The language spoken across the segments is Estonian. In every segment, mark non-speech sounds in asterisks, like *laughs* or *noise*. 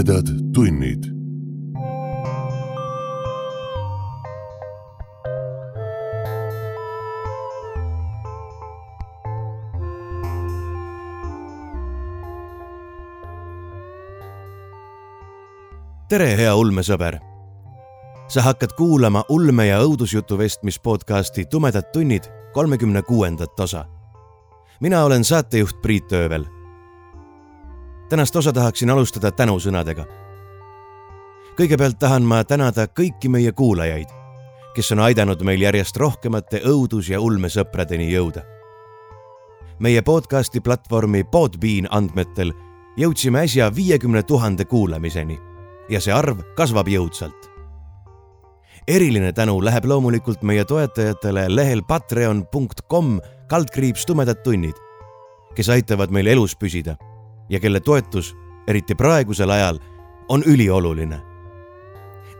tumedad tunnid. tere, hea ulmesõber. sa hakkad kuulama ulme ja õudusjutu vestmis podcasti Tumedad tunnid kolmekümne kuuendat osa. mina olen saatejuht Priit Öövel tänast osa tahaksin alustada tänusõnadega. kõigepealt tahan ma tänada kõiki meie kuulajaid, kes on aidanud meil järjest rohkemate õudus- ja ulmesõpradeni jõuda. meie podcasti platvormi Podbean andmetel jõudsime äsja viiekümne tuhande kuulamiseni ja see arv kasvab jõudsalt. eriline tänu läheb loomulikult meie toetajatele lehel patreon.com kaldkriips tumedad tunnid, kes aitavad meil elus püsida ja kelle toetus, eriti praegusel ajal, on ülioluline.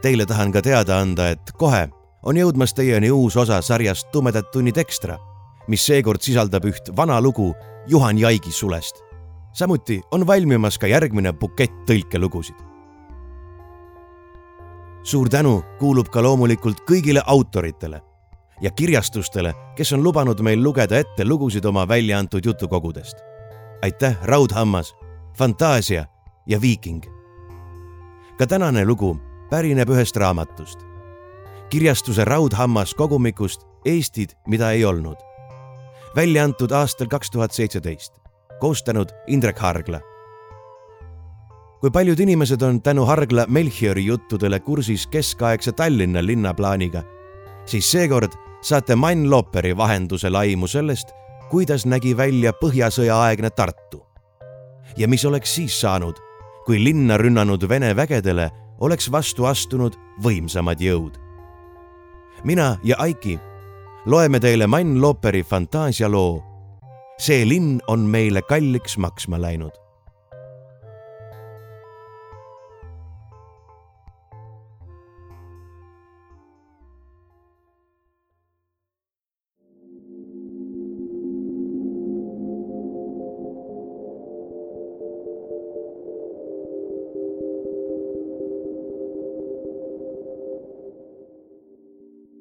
Teile tahan ka teada anda, et kohe on jõudmas teieni uus osa sarjast Tumedad tunnid ekstra, mis seekord sisaldab üht vana lugu Juhan Jaigi sulest. samuti on valmimas ka järgmine bukett tõlkelugusid. suur tänu kuulub ka loomulikult kõigile autoritele ja kirjastustele, kes on lubanud meil lugeda ette lugusid oma välja antud jutukogudest. aitäh, Raudhammas Fantaasia ja Viiking. ka tänane lugu pärineb ühest raamatust. kirjastuse Raudhammas kogumikust Eestid, mida ei olnud. välja antud aastal kaks tuhat seitseteist, koostanud Indrek Hargla. kui paljud inimesed on tänu Hargla Melchiori juttudele kursis keskaegse Tallinna linnaplaaniga, siis seekord saate Mann Looperi vahendusel aimu sellest, kuidas nägi välja põhjasõjaaegne Tartu ja mis oleks siis saanud, kui linna rünnanud Vene vägedele oleks vastu astunud võimsamad jõud. mina ja Aiki loeme teile Mann Looperi fantaasialoo See linn on meile kalliks maksma läinud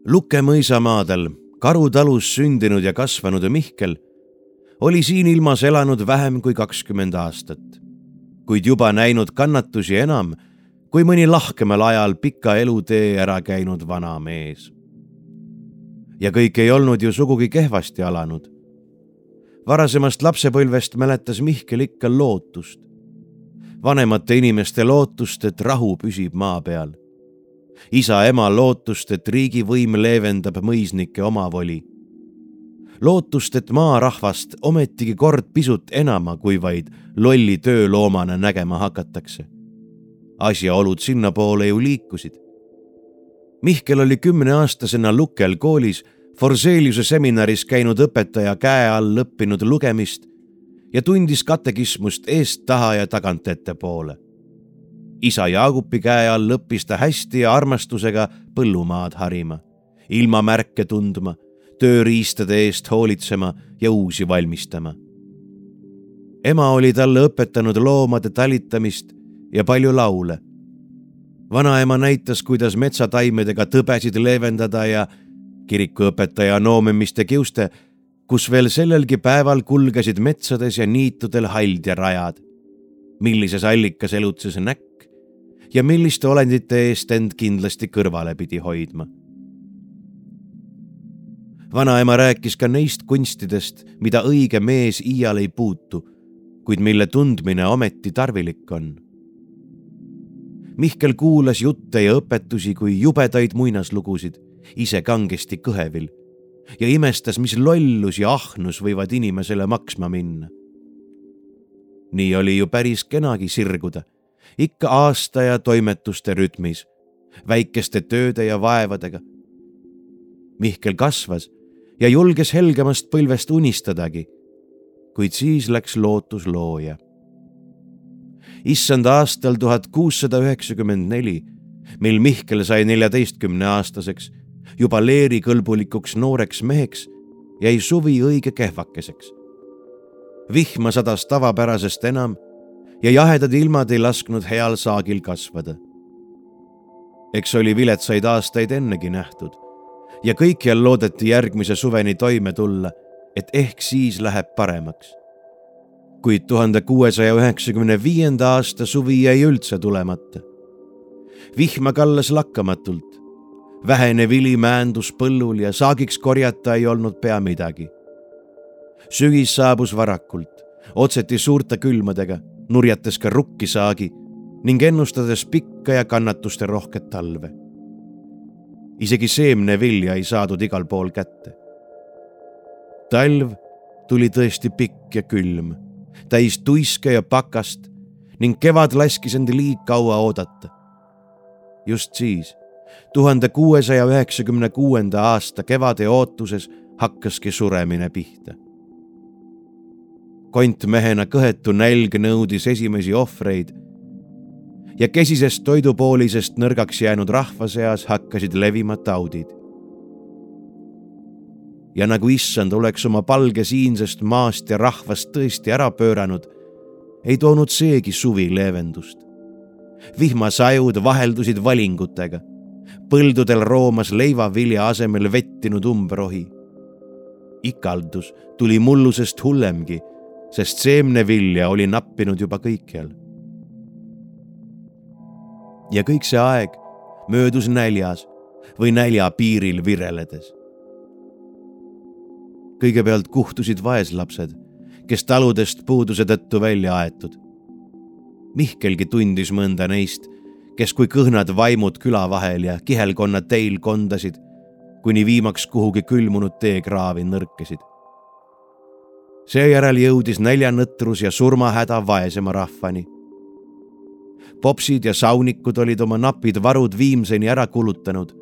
Luke mõisamaadel Karu talus sündinud ja kasvanud Mihkel oli siin ilmas elanud vähem kui kakskümmend aastat, kuid juba näinud kannatusi enam kui mõni lahkemal ajal pika elutee ära käinud vana mees. ja kõik ei olnud ju sugugi kehvasti alanud. varasemast lapsepõlvest mäletas Mihkel ikka lootust, vanemate inimeste lootust, et rahu püsib maa peal isa-ema lootust, et riigivõim leevendab mõisnike omavoli. lootust, et maarahvast ometigi kord pisut enama kui vaid lolli tööloomana nägema hakatakse. asjaolud sinnapoole ju liikusid. Mihkel oli kümneaastasena Lukel koolis Forseliuse seminaris käinud õpetaja käe all õppinud lugemist ja tundis katekismust eest taha ja tagant ettepoole isa Jaagupi käe all õppis ta hästi ja armastusega põllumaad harima, ilma märke tundma, tööriistade eest hoolitsema ja uusi valmistama. ema oli talle õpetanud loomade talitamist ja palju laule. vanaema näitas, kuidas metsataimedega tõbesid leevendada ja kirikuõpetaja noomimiste kiuste, kus veel sellelgi päeval kulgesid metsades ja niitudel haldjarajad millises allikas elutses näkk, ja milliste olendite eest end kindlasti kõrvale pidi hoidma. vanaema rääkis ka neist kunstidest, mida õige mees iial ei puutu, kuid mille tundmine ometi tarvilik on. Mihkel kuulas jutte ja õpetusi kui jubedaid muinaslugusid, ise kangesti kõhevil ja imestas, mis lollus ja ahnus võivad inimesele maksma minna. nii oli ju päris kenagi sirguda ikka aasta ja toimetuste rütmis, väikeste tööde ja vaevadega. Mihkel kasvas ja julges helgemast põlvest unistadagi. kuid siis läks lootus looja. issand aastal tuhat kuussada üheksakümmend neli, mil Mihkel sai neljateistkümne aastaseks, juba leerikõlbulikuks nooreks meheks, jäi suvi õige kehvakeseks. vihma sadas tavapärasest enam ja jahedad ilmad ei lasknud heal saagil kasvada. eks oli viletsaid aastaid ennegi nähtud ja kõikjal loodeti järgmise suveni toime tulla, et ehk siis läheb paremaks. kuid tuhande kuuesaja üheksakümne viienda aasta suvi jäi üldse tulemata. vihma kallas lakkamatult. vähene vili määndus põllul ja saagiks korjata ei olnud pea midagi. sügis saabus varakult, otseti suurte külmadega nurjates ka rukkisaagi ning ennustades pikka ja kannatuste rohket talve. isegi seemnevilja ei saadud igal pool kätte. talv tuli tõesti pikk ja külm, täis tuiske ja pakast ning kevad laskis end liig kaua oodata. just siis, tuhande kuuesaja üheksakümne kuuenda aasta kevade ootuses hakkaski suremine pihta kontmehena kõhetu nälg nõudis esimesi ohvreid ja kesisest toidupoolisest nõrgaks jäänud rahva seas hakkasid levima taudid. ja nagu issand oleks oma palge siinsest maast ja rahvast tõesti ära pööranud, ei toonud seegi suvi leevendust. vihmasajud vaheldusid valingutega, põldudel roomas leivavilja asemel vettinud umbrohi. ikaldus tuli mullusest hullemgi sest seemnevilja oli nappinud juba kõikjal. ja kõik see aeg möödus näljas või nälja piiril vireledes. kõigepealt kuhtusid vaeslapsed, kes taludest puuduse tõttu välja aetud. Mihkelgi tundis mõnda neist, kes kui kõhnad vaimud küla vahel ja kihelkonna teil kondasid, kuni viimaks kuhugi külmunud teekraavi nõrkesid seejärel jõudis näljanõtrus ja surmahäda vaesema rahvani. popsid ja saunikud olid oma napid varud viimseni ära kulutanud.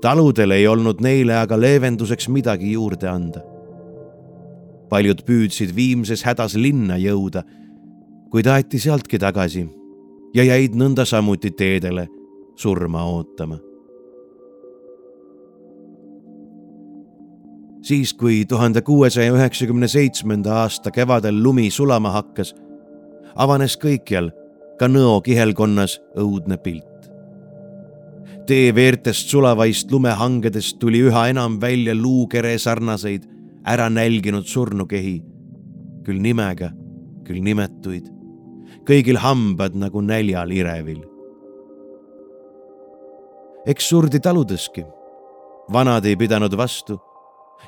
taludel ei olnud neile aga leevenduseks midagi juurde anda. paljud püüdsid viimses hädas linna jõuda, kuid aeti sealtki tagasi ja jäid nõnda samuti teedele surma ootama siis, kui tuhande kuuesaja üheksakümne seitsmenda aasta kevadel lumi sulama hakkas, avanes kõikjal, ka Nõo kihelkonnas õudne pilt. tee veertest sulavaist lumehangedest tuli üha enam välja luukere sarnaseid ära nälginud surnukehi, küll nimega, küll nimetuid, kõigil hambad nagu näljal irevil. eks surdi taludeski, vanad ei pidanud vastu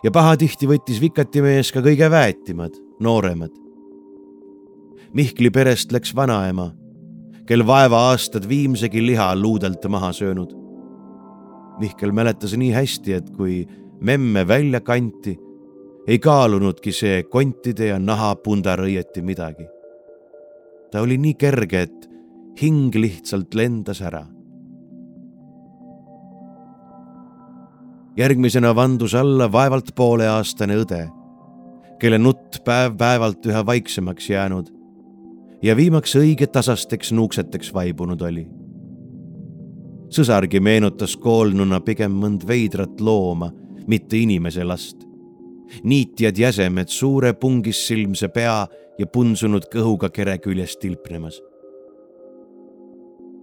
ja pahatihti võttis vikatimees ka kõige väetimad, nooremad. Mihkli perest läks vanaema, kel vaeva-aastad viimsegi liha luudelt maha söönud. Mihkel mäletas nii hästi, et kui memme välja kanti, ei kaalunudki see kontide ja nahapundar õieti midagi. ta oli nii kerge, et hing lihtsalt lendas ära järgmisena vandus alla vaevalt pooleaastane õde, kelle nutt päev-päevalt üha vaiksemaks jäänud ja viimaks õigetasasteks nuukseteks vaibunud oli. sõsargi meenutas koolnuna pigem mõnd veidrat looma, mitte inimese last. niitjad jäsemed suure pungissilmse pea ja punsunud kõhuga kere küljest tilpnemas.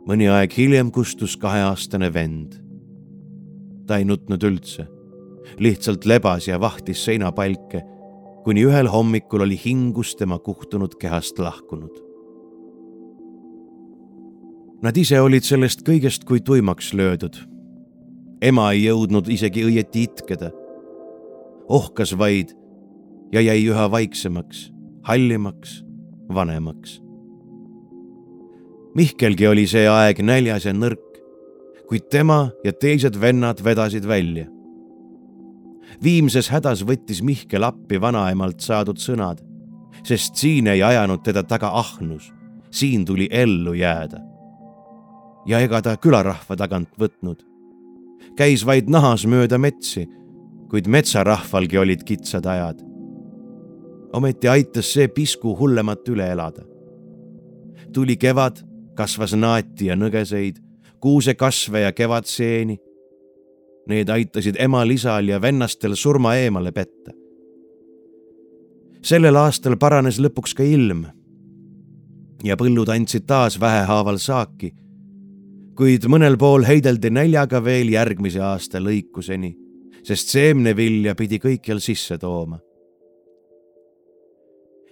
mõni aeg hiljem kustus kaheaastane vend ta ei nutnud üldse, lihtsalt lebas ja vahtis seinapalke, kuni ühel hommikul oli hingus tema kuhtunud kehast lahkunud. Nad ise olid sellest kõigest kui tuimaks löödud. ema ei jõudnud isegi õieti itkeda. ohkas vaid ja jäi üha vaiksemaks, hallimaks, vanemaks. Mihkelgi oli see aeg näljas ja nõrk, kuid tema ja teised vennad vedasid välja. viimses hädas võttis Mihkel appi vanaemalt saadud sõnad, sest siin ei ajanud teda taga ahnus, siin tuli ellu jääda. ja ega ta külarahva tagant võtnud. käis vaid nahas mööda metsi, kuid metsarahvalgi olid kitsad ajad. ometi aitas see pisku hullemat üle elada. tuli kevad, kasvas naati ja nõgeseid kuusekasve ja kevadseeni. Need aitasid emal-isal ja vennastel surma eemale petta. sellel aastal paranes lõpuks ka ilm. ja põllud andsid taas vähehaaval saaki. kuid mõnel pool heideldi näljaga veel järgmise aasta lõikuseni, sest seemnevilja pidi kõikjal sisse tooma.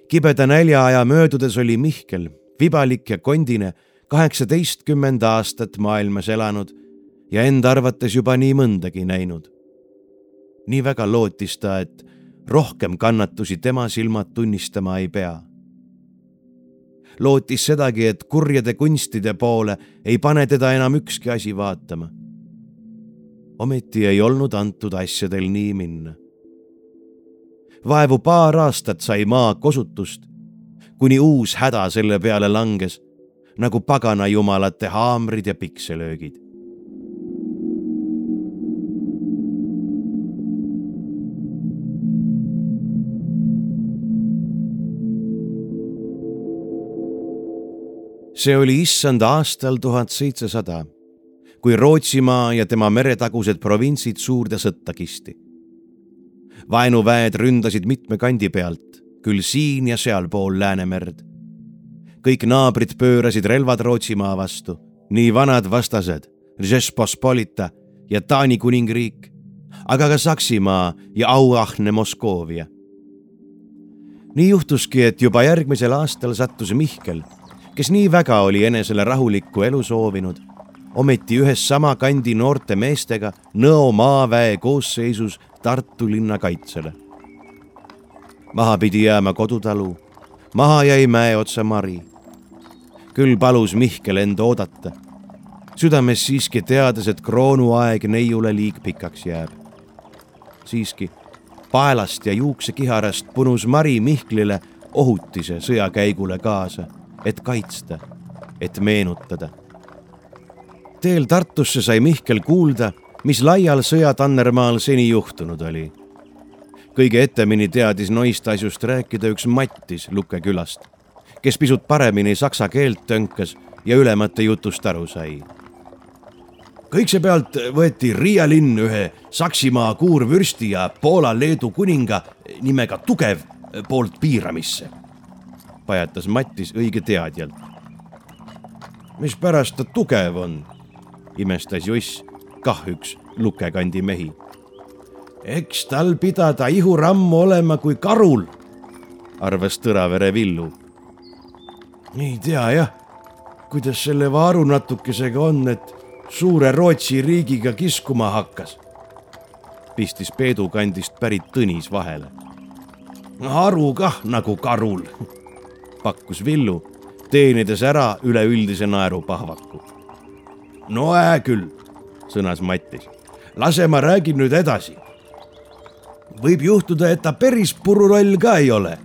kibeda näljaaja möödudes oli Mihkel, vibalik ja kondine, kaheksateistkümmend aastat maailmas elanud ja enda arvates juba nii mõndagi näinud. nii väga lootis ta, et rohkem kannatusi tema silmad tunnistama ei pea lootis sedagi, et kurjade kunstide poole ei pane teda enam ükski asi vaatama. ometi ei olnud antud asjadel nii minna. vaevu paar aastat sai maa kosutust, kuni uus häda selle peale langes, nagu paganajumalate haamrid ja pikselöögid see oli issand aastal tuhat seitsesada, kui Rootsimaa ja tema meretagused provintsid suurde sõtta kisti. vaenuväed ründasid mitme kandi pealt, küll siin ja sealpool Läänemerd. Kõik naabrid pöörasid relvad Rootsimaa vastu, nii vanad vastased, Žespospolita ja Taani kuningriik, aga ka Saksimaa ja auahne Moskoovia nii juhtuski, et juba järgmisel aastal sattus Mihkel kes nii väga oli enesele rahulikku elu soovinud, ometi ühes sama kandi noorte meestega Nõo maaväe koosseisus Tartu linna kaitsele. maha pidi jääma kodutalu, maha jäi mäeotsa Mari. Küll palus Mihkel end oodata, südames siiski teades, et kroonuaeg neiule liig pikaks jääb. siiski paelast ja juuksekiharast punus Mari Mihklile ohutise sõjakäigule kaasa et kaitsta, et meenutada. teel Tartusse sai Mihkel kuulda, mis laial sõjatannermaal seni juhtunud oli. kõige etemini teadis noist asjust rääkida üks Mattis Luke külast, kes pisut paremini saksa keelt tönkas ja ülemate jutust aru sai kõigepealt võeti Riia linn ühe Saksimaa kuurvürsti ja Poola-Leedu kuninga nimega Tugev poolt piiramisse pajatas Mattis õige teadjalt. mispärast ta tugev on, imestas Juss, kah üks lukekandi mehi. eks tal pidada ihurammu olema kui karul, arvas Tõravere Villu. Ei tea jah, kuidas selle vaaru natukesega on, et suure Rootsi riigiga kiskuma hakkas, pistis Peedu kandist pärit Tõnis vahele. haru kah nagu karul pakkus Villu, teenides ära üleüldise naerupahvaku. no hää küll, sõnas Mattis. lase ma räägin nüüd edasi. võib juhtuda, et ta päris pururoll ka ei ole,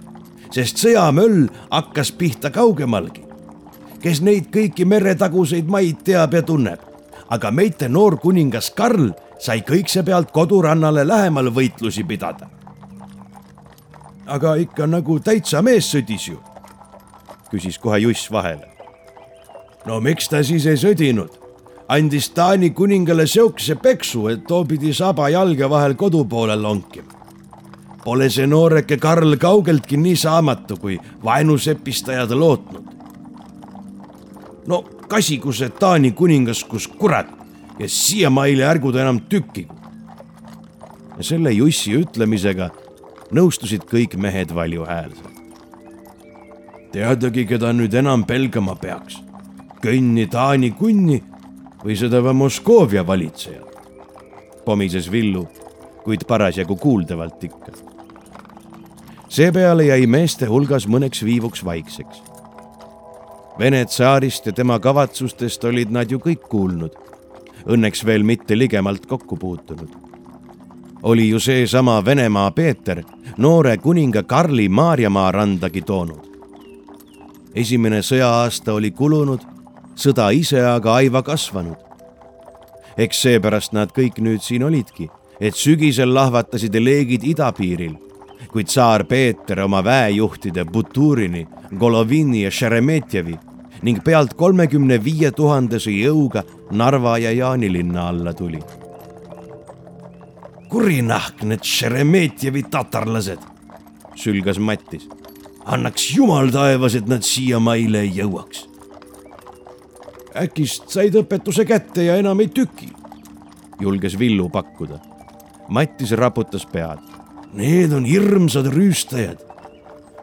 sest sõjamöll hakkas pihta kaugemalgi. kes neid kõiki meretaguseid maid teab ja tunneb, aga meite noor kuningas Karl sai kõikse pealt kodurannale lähemal võitlusi pidada aga ikka nagu täitsa mees sõdis ju küsis kohe Juss vahele. no miks ta siis ei sõdinud? andis Taani kuningale siukse peksu, et too pidi saba jalge vahel kodu poole lonkima. Pole see nooreke Karl kaugeltki nii saamatu, kui vaenusepistajad lootnud. no kasigu see Taani kuningas, kus kurat ja siiamaile ärgu ta enam tükigu. ja selle Jussi ütlemisega nõustusid kõik mehed valjuhäälselt teadagi, keda nüüd enam pelgama peaks. kõnni Taani kunni või seda Moskoovia valitsejat. pomises Villu, kuid parasjagu kuuldavalt ikka. Seepeale jäi meeste hulgas mõneks viivuks vaikseks. Vene tsaarist ja tema kavatsustest olid nad ju kõik kuulnud. Õnneks veel mitte ligemalt kokku puutunud oli ju seesama Venemaa Peeter noore kuninga Karli Maarjamaa randagi toonud esimene sõjaaasta oli kulunud, sõda ise aga aiva kasvanud. eks seepärast nad kõik nüüd siin olidki, et sügisel lahvatasid leegid idapiiril, kui tsaar Peeter oma väejuhtide Buturini, Golovini ja Šeremetjevi ning pealt kolmekümne viie tuhandese jõuga Narva ja Jaanilinna alla tuli. kurinahk need Šeremetjevi tatarlased, sülgas Mattis annaks jumal taevas, et nad siiamaile ei jõuaks. äkist said õpetuse kätte ja enam ei tüki, julges Villu pakkuda. Mattis raputas pead. Need on hirmsad rüüstajad.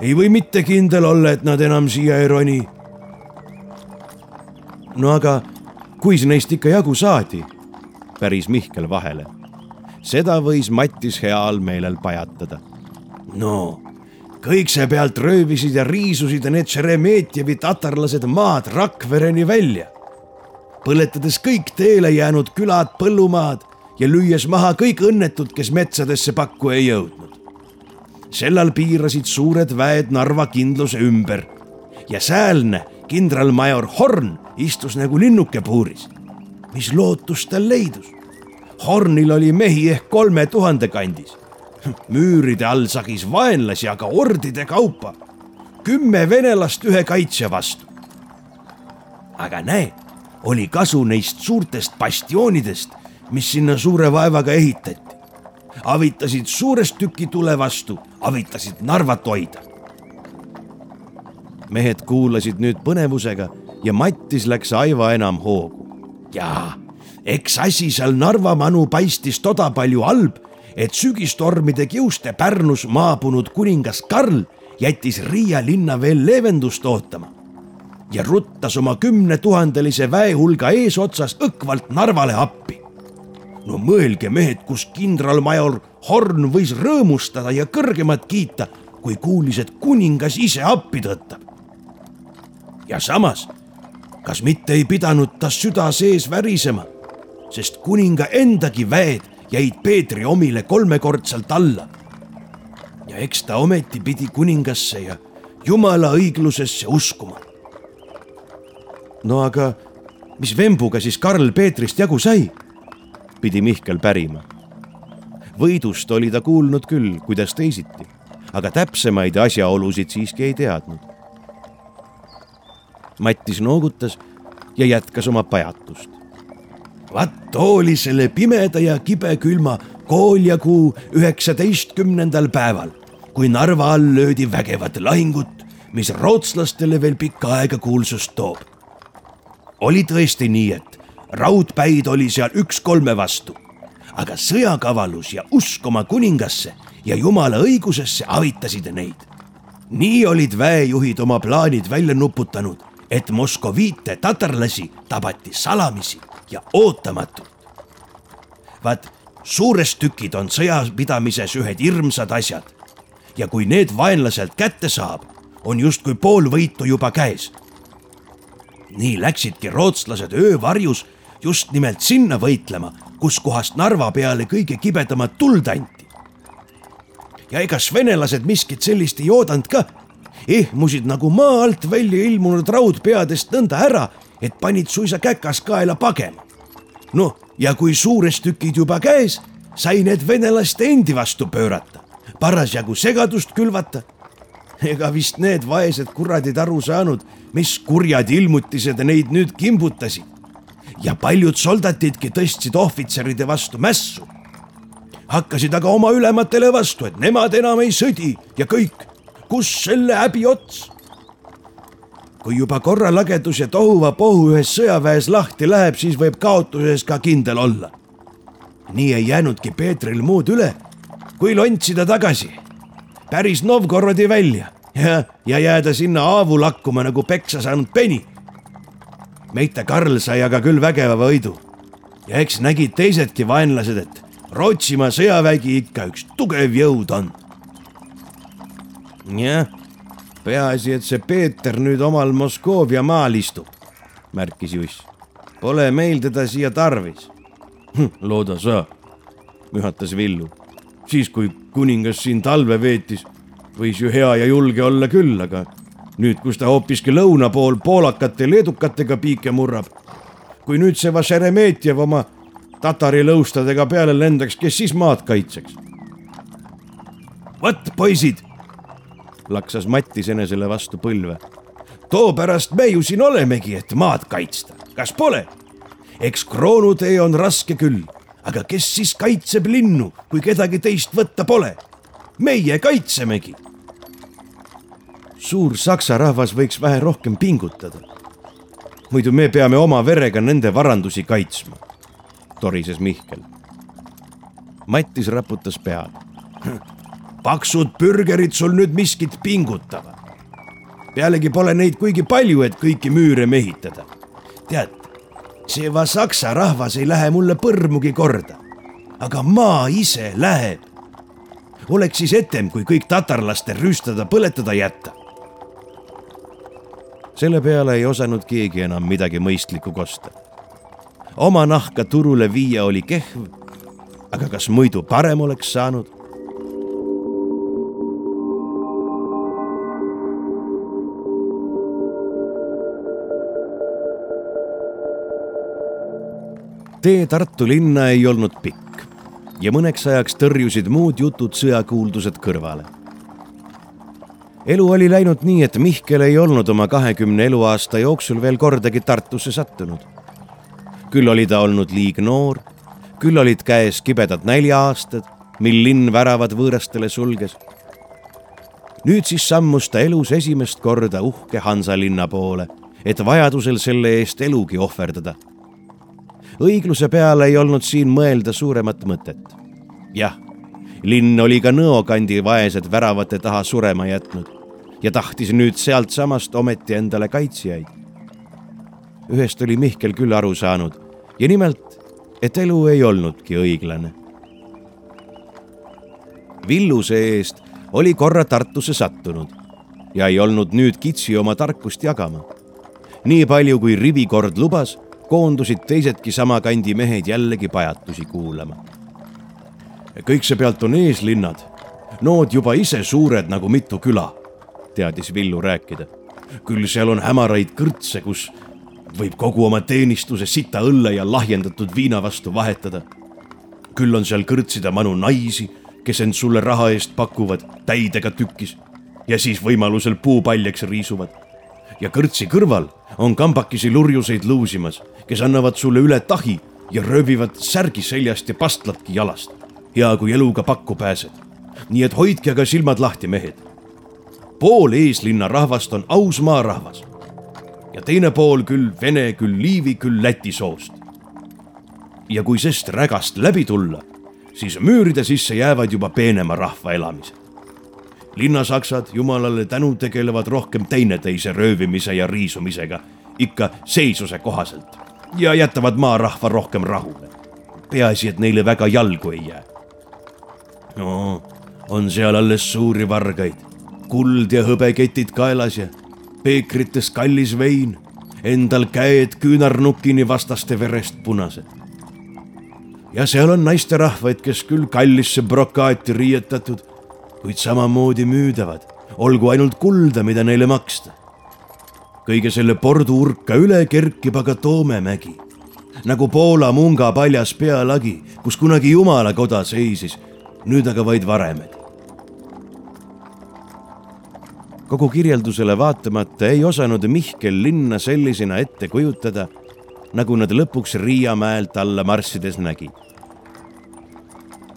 ei või mitte kindel olla, et nad enam siia ei roni. no aga kuis neist ikka jagu saadi? päris Mihkel vahele. seda võis Mattis heal meelel pajatada. no kõik see pealt röövisid ja riisusid need Šeremetjevi tatarlased maad Rakvereni välja, põletades kõik teele jäänud külad, põllumaad ja lüües maha kõik õnnetud, kes metsadesse pakku ei jõudnud. sellal piirasid suured väed Narva kindluse ümber ja säälne kindralmajor Horn istus nagu linnuke puuris. mis lootus tal leidus? Hornil oli mehi ehk kolme tuhande kandis müüride all sagis vaenlasi aga ordide kaupa. kümme venelast ühe kaitsja vastu. aga näe, oli kasu neist suurtest bastioonidest, mis sinna suure vaevaga ehitati. avitasid suurest tüki tule vastu, avitasid Narvat hoida. mehed kuulasid nüüd põnevusega ja Mattis läks aiva enam hoogu. jaa, eks asi seal Narva manu paistis toda palju halb et sügistormide kiuste Pärnus maabunud kuningas Karl jättis Riia linna veel leevendust ootama ja ruttas oma kümnetuhandelise väehulga eesotsas õkvalt Narvale appi. No mõelge, mehed, kus kindralmajor Horn võis rõõmustada ja kõrgemat kiita, kui kuulis, et kuningas ise appi tõttab. ja samas, kas mitte ei pidanud ta süda sees värisema, sest kuninga endagi väed jäid Peetri omile kolmekordselt alla. ja eks ta ometi pidi kuningasse ja jumala õiglusesse uskuma. no aga mis vembuga siis Karl Peetrist jagu sai? Pidi Mihkel pärima. võidust oli ta kuulnud küll, kuidas teisiti, aga täpsemaid asjaolusid siiski ei teadnud. Mattis noogutas ja jätkas oma pajatust vaat too oli selle pimeda ja kibekülma kooljakuu üheksateistkümnendal päeval, kui Narva all löödi vägevat lahingut, mis rootslastele veel pikka aega kuulsust toob. oli tõesti nii, et raudpäid oli seal üks kolme vastu, aga sõjakavalus ja usk oma kuningasse ja jumala õigusesse avitasid neid. nii olid väejuhid oma plaanid välja nuputanud, et moskoviite tatarlasi tabati salamisi ja ootamatult. vaat suured tükid on sõjapidamises ühed hirmsad asjad ja kui need vaenlaselt kätte saab, on justkui pool võitu juba käes. nii läksidki rootslased öövarjus just nimelt sinna võitlema, kuskohast Narva peale kõige kibedamat tuld anti. ja egas venelased miskit sellist ei oodanud ka, ehmusid nagu maa alt välja ilmunud raudpeadest nõnda ära, et panid suisa käkas kaela pagema. noh, ja kui suured tükid juba käes, sai need venelaste endi vastu pöörata, parasjagu segadust külvata. ega vist need vaesed kuradid aru saanud, mis kurjad ilmutised neid nüüd kimbutasid. Ja paljud soldatidki tõstsid ohvitseride vastu mässu. hakkasid aga oma ülematele vastu, et nemad enam ei sõdi ja kõik, kus selle häbi ots kui juba korra lagedus ja tohuvapohu ühes sõjaväes lahti läheb, siis võib kaotuses ka kindel olla. nii ei jäänudki Peetril muud üle, kui lontsida tagasi, päris Novgorodi välja ja, ja jääda sinna haavu lakkuma nagu peksa saanud peni. Meita Karl sai aga küll vägeva võidu ja eks nägid teisedki vaenlased, et Rootsimaa sõjavägi ikka üks tugev jõud on. jah peaasi, et see Peeter nüüd omal Moskoovia maal istub, märkis Juss. Pole meil teda siia tarvis. Hm, looda sa, mühatas Villu. siis, kui kuningas siin talve veetis, võis ju hea ja julge olla küll, aga nüüd, kus ta hoopiski lõuna pool poolakate leedukatega piike murrab. kui nüüd see Vašeremetjev oma tatari lõustadega peale lendaks, kes siis maad kaitseks? vot, poisid laksas Mattis enesele vastu põlve. toopärast me ju siin olemegi, et maad kaitsta, kas pole? eks kroonutee on raske küll, aga kes siis kaitseb linnu, kui kedagi teist võtta pole? meie kaitsemegi. Suur saksa rahvas võiks vähe rohkem pingutada. muidu me peame oma verega nende varandusi kaitsma, torises Mihkel. Mattis raputas pead. *clears throat* paksud bürgerid sul nüüd miskit pingutavad. pealegi pole neid kuigi palju, et kõiki müüre mehitada. tead, see va saksa rahvas ei lähe mulle põrmugi korda. aga maa ise läheb. oleks siis etem, kui kõik tatarlaste rüüstada, põletada jätta selle peale ei osanud keegi enam midagi mõistlikku kosta. oma nahka turule viia oli kehv, aga kas muidu parem oleks saanud? tee Tartu linna ei olnud pikk ja mõneks ajaks tõrjusid muud jutud sõjakuuldused kõrvale elu oli läinud nii, et Mihkel ei olnud oma kahekümne eluaasta jooksul veel kordagi Tartusse sattunud. küll oli ta olnud liig noor, küll olid käes kibedad nälja-aastad, mil linn väravad võõrastele sulges. nüüd siis sammus ta elus esimest korda uhke Hansalinna poole, et vajadusel selle eest elugi ohverdada. õigluse peale ei olnud siin mõelda suuremat mõtet. jah linn oli ka Nõo kandi vaesed väravate taha surema jätnud ja tahtis nüüd sealtsamast ometi endale kaitsjaid. ühest oli Mihkel küll aru saanud ja nimelt, et elu ei olnudki õiglane. Villuse eest oli korra Tartusse sattunud ja ei olnud nüüd kitsi oma tarkust jagama. nii palju, kui rivikord lubas, koondusid teisedki sama kandi mehed jällegi pajatusi kuulama. Kõik see pealt on eeslinnad, nood juba ise suured nagu mitu küla teadis Villu rääkida. küll seal on hämaraid kõrtse, kus võib kogu oma teenistuse sita õlle ja lahjendatud viina vastu vahetada. küll on seal kõrtside manu naisi, kes end sulle raha eest pakuvad täidega tükis ja siis võimalusel puupaljaks riisuvad. ja kõrtsi kõrval on kambakesi lurjuseid luusimas, kes annavad sulle üle tahi ja röövivad särgi seljast ja pastlatki jalast. Hea, kui eluga pakku pääsed. nii et hoidke aga silmad lahti, mehed pool eeslinna rahvast on aus maarahvas ja teine pool küll vene, küll liivi, küll läti soost. ja kui sest rägast läbi tulla, siis müüride sisse jäävad juba peenema rahva elamised. linnasaksad jumalale tänu tegelevad rohkem teineteise röövimise ja riisumisega, ikka seisuse kohaselt ja jätavad maarahva rohkem rahule. peaasi, et neile väga jalgu ei jää. No on seal alles suuri vargaid kuld ja hõbeketid kaelas ja peekrites kallis vein, endal käed küünarnukini vastaste verest punased. ja seal on naisterahvaid, kes küll kallisse brokaati riietatud, kuid samamoodi müüdavad, olgu ainult kulda, mida neile maksta. kõige selle pordu urka üle kerkib aga Toomemägi nagu Poola munga paljas pealagi, kus kunagi Jumala koda seisis, nüüd aga vaid varemed. kogu kirjeldusele vaatamata ei osanud Mihkel linna sellisena ette kujutada, nagu nad lõpuks Riia mäelt alla marssides nägid.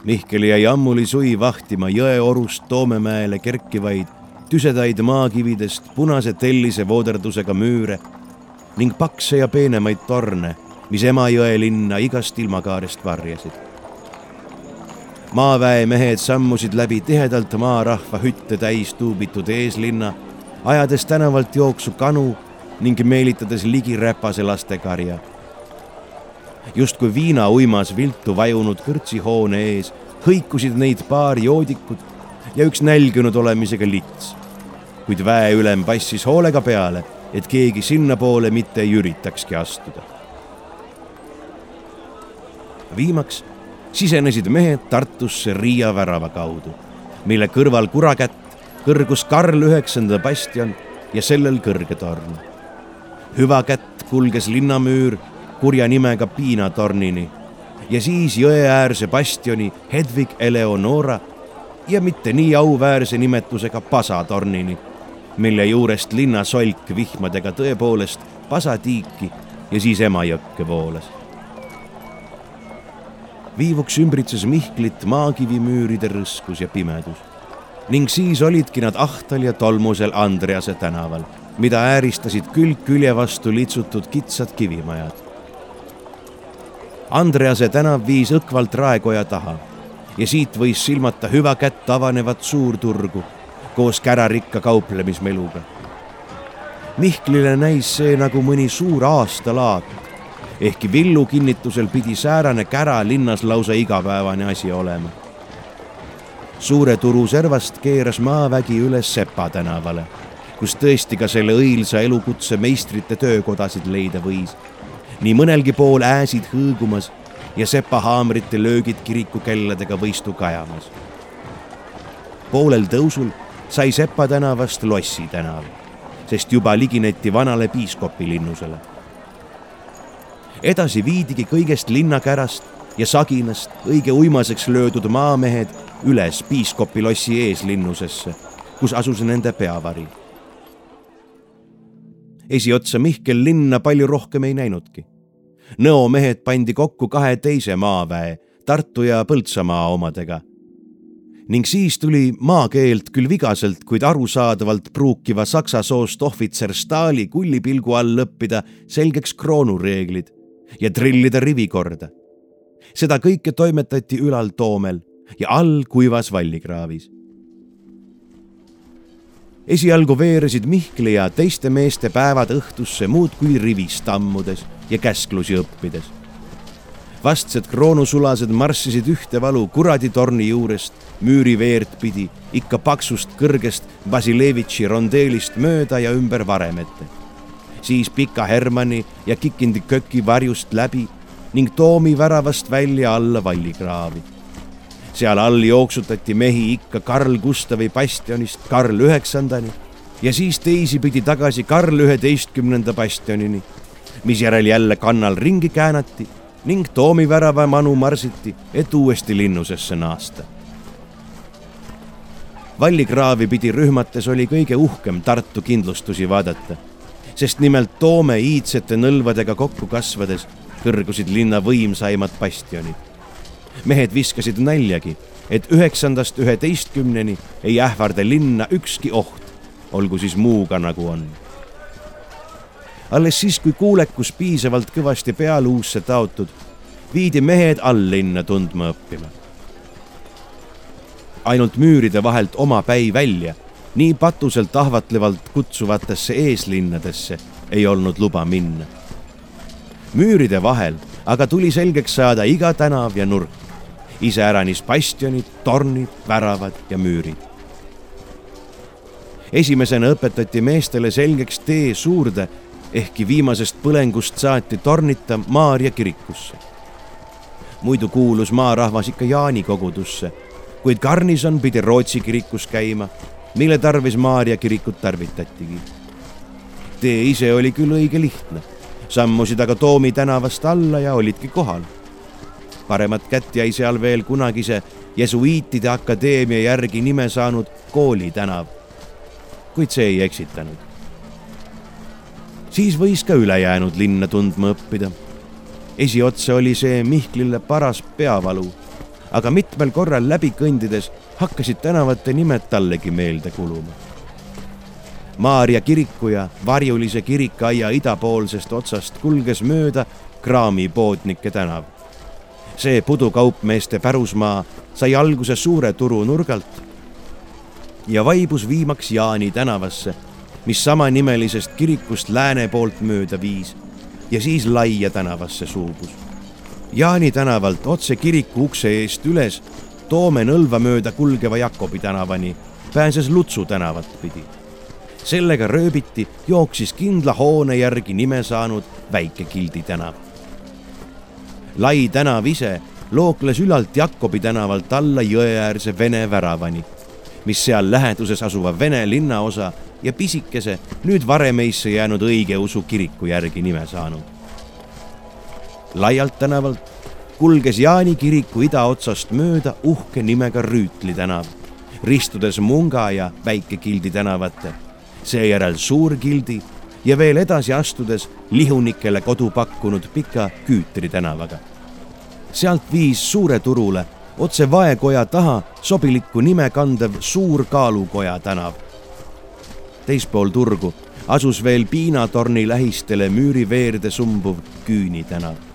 Mihkel jäi ammuli suvi vahtima jõeorust Toomemäele kerkivaid tüsedaid maakividest punase tellise vooderdusega müüre ning pakse ja peenemaid torne, mis Emajõe linna igast ilmakaarest varjasid maaväemehed sammusid läbi tihedalt maarahva hütte täis tuubitud eeslinna, ajades tänavalt jooksu kanu ning meelitades ligi räpase lastekarja. justkui viina uimas viltu vajunud kõrtsihoone ees hõikusid neid paar joodikut ja üks nälginud olemisega lits. kuid väeülem passis hoolega peale, et keegi sinnapoole mitte ei üritakski astuda. viimaks sisenesid mehed Tartusse Riia värava kaudu, mille kõrval kurakätt kõrgus Karl Üheksanda bastion ja sellel kõrge torn. hüvakätt kulges linnamüür kurja nimega Piinatornini ja siis jõeäärse bastioni Hedvig Eleonora ja mitte nii auväärse nimetusega Pasatornini, mille juurest linnasolk vihmadega tõepoolest pasatiiki ja siis Emajõkke voolas viivuks ümbritses Mihklit maakivimüüride rõskus ja pimedus. ning siis olidki nad ahtal ja tolmusel Andrease tänaval, mida ääristasid külg külje vastu litsutud kitsad kivimajad. Andrease tänav viis õkvalt raekoja taha ja siit võis silmata hüva kätt avanevat suurturgu koos kärarikka kauplemismeluga. Mihklile näis see nagu mõni suur aastalaat, ehkki Villu kinnitusel pidi säärane kära linnas lausa igapäevane asi olema. suure turu servast keeras maavägi üles Sepa tänavale, kus tõesti ka selle õilsa elukutse meistrite töökodasid leida võis. nii mõnelgi pool ääsid hõõgumas ja Sepa haamrite löögid kirikukelladega võistu kajamas. poolel tõusul sai Sepa tänavast Lossi tänav, sest juba ligineti vanale piiskopi linnusele. Edasi viidigi kõigest linnakärast ja saginast õige uimaseks löödud maamehed üles piiskopi lossi eeslinnusesse, kus asus nende peavari. esiotsa Mihkel linna palju rohkem ei näinudki Nõo mehed pandi kokku kahe teise maaväe, Tartu ja Põltsamaa omadega. ning siis tuli maakeelt küll vigaselt, kuid arusaadavalt pruukiva saksa soost ohvitser Stahli kullipilgu all õppida selgeks kroonureeglid ja trillida rivikorda. seda kõike toimetati ülal Toomel ja all kuivas vallikraavis esialgu veeresid Mihkli ja teiste meeste päevad õhtusse muudkui rivis tammudes ja käsklusi õppides. vastsed kroonusulased marssisid ühte valu kuraditorni juurest müüri veerd pidi ikka paksust kõrgest Basilevitši rondeelist mööda ja ümber varemete. Siis Pika Hermanni ja Kikindi köki varjust läbi ning Toomi väravast välja alla vallikraavi seal all jooksutati mehi ikka Karl Gustavi bastionist Karl Üheksandani ja siis teisipidi tagasi Karl üheteistkümnenda bastionini, misjärel jälle kannal ringi käänati ning Toomi värava manu marsiti, et uuesti linnusesse naasta. vallikraavi pidi rühmates oli kõige uhkem Tartu kindlustusi vaadata, sest nimelt Toome iidsete nõlvadega kokku kasvades kõrgusid linna võimsaimad bastionid mehed viskasid naljagi, et üheksandast üheteistkümneni ei ähvarda linna ükski oht, olgu siis muuga nagu on. alles siis, kui kuulekus piisavalt kõvasti pealuusse taotud, viidi mehed alllinna tundma õppima. ainult müüride vahelt oma päi välja, nii patuselt ahvatlevalt kutsuvatesse eeslinnadesse ei olnud luba minna. müüride vahel aga tuli selgeks saada iga tänav ja nurk iseäranis bastionid, tornid, väravad ja müürid. esimesena õpetati meestele selgeks tee suurde, ehkki viimasest põlengust saati tornita Maarja kirikusse. muidu kuulus maarahvas ikka Jaani kogudusse, kuid garnison pidi Rootsi kirikus käima, mille tarvis Maarja kirikut tarvitatigi. tee ise oli küll õige lihtne, sammusid aga Toomi tänavast alla ja olidki kohal paremat kätt jäi seal veel kunagise Jesuiitide akadeemia järgi nime saanud Kooli tänav. kuid see ei eksitanud. siis võis ka ülejäänud linna tundma õppida. esiotsa oli see Mihklile paras peavalu, aga mitmel korral läbi kõndides hakkasid tänavate nimed tallegi meelde kuluma. Maarja kiriku ja varjulise kirikaia idapoolsest otsast kulges mööda kraamipoodnike tänav see pudukaupmeeste pärusmaa sai alguse suure turu nurgalt ja vaibus viimaks Jaani tänavasse, mis samanimelisest kirikust lääne poolt mööda viis ja siis Laia tänavasse suubus. Jaani tänavalt otse kiriku ukse eest üles Toome nõlva mööda kulgeva Jakobi tänavani pääses Lutsu tänavat pidi. sellega rööbiti jooksis kindla hoone järgi nime saanud Väike Kildi tänav lai tänav ise lookles ülalt Jakobi tänavalt alla jõeäärse Vene väravani, mis seal läheduses asuva Vene linnaosa ja pisikese, nüüd Varemeisse jäänud õigeusu kiriku järgi nime saanud. laialt tänavalt kulges Jaani kiriku idaotsast mööda uhke nimega Rüütli tänav, ristudes Munga ja Väike-Kildi tänavate, seejärel Suur-Kildi ja veel edasi astudes lihunikele kodu pakkunud pika Küütri tänavaga. sealt viis Suure turule otse vaekoja taha sobilikku nime kandev Suur Kaalukoja tänav. teispool turgu asus veel piinatorni lähistele müüriveerde sumbuv Küüni tänav.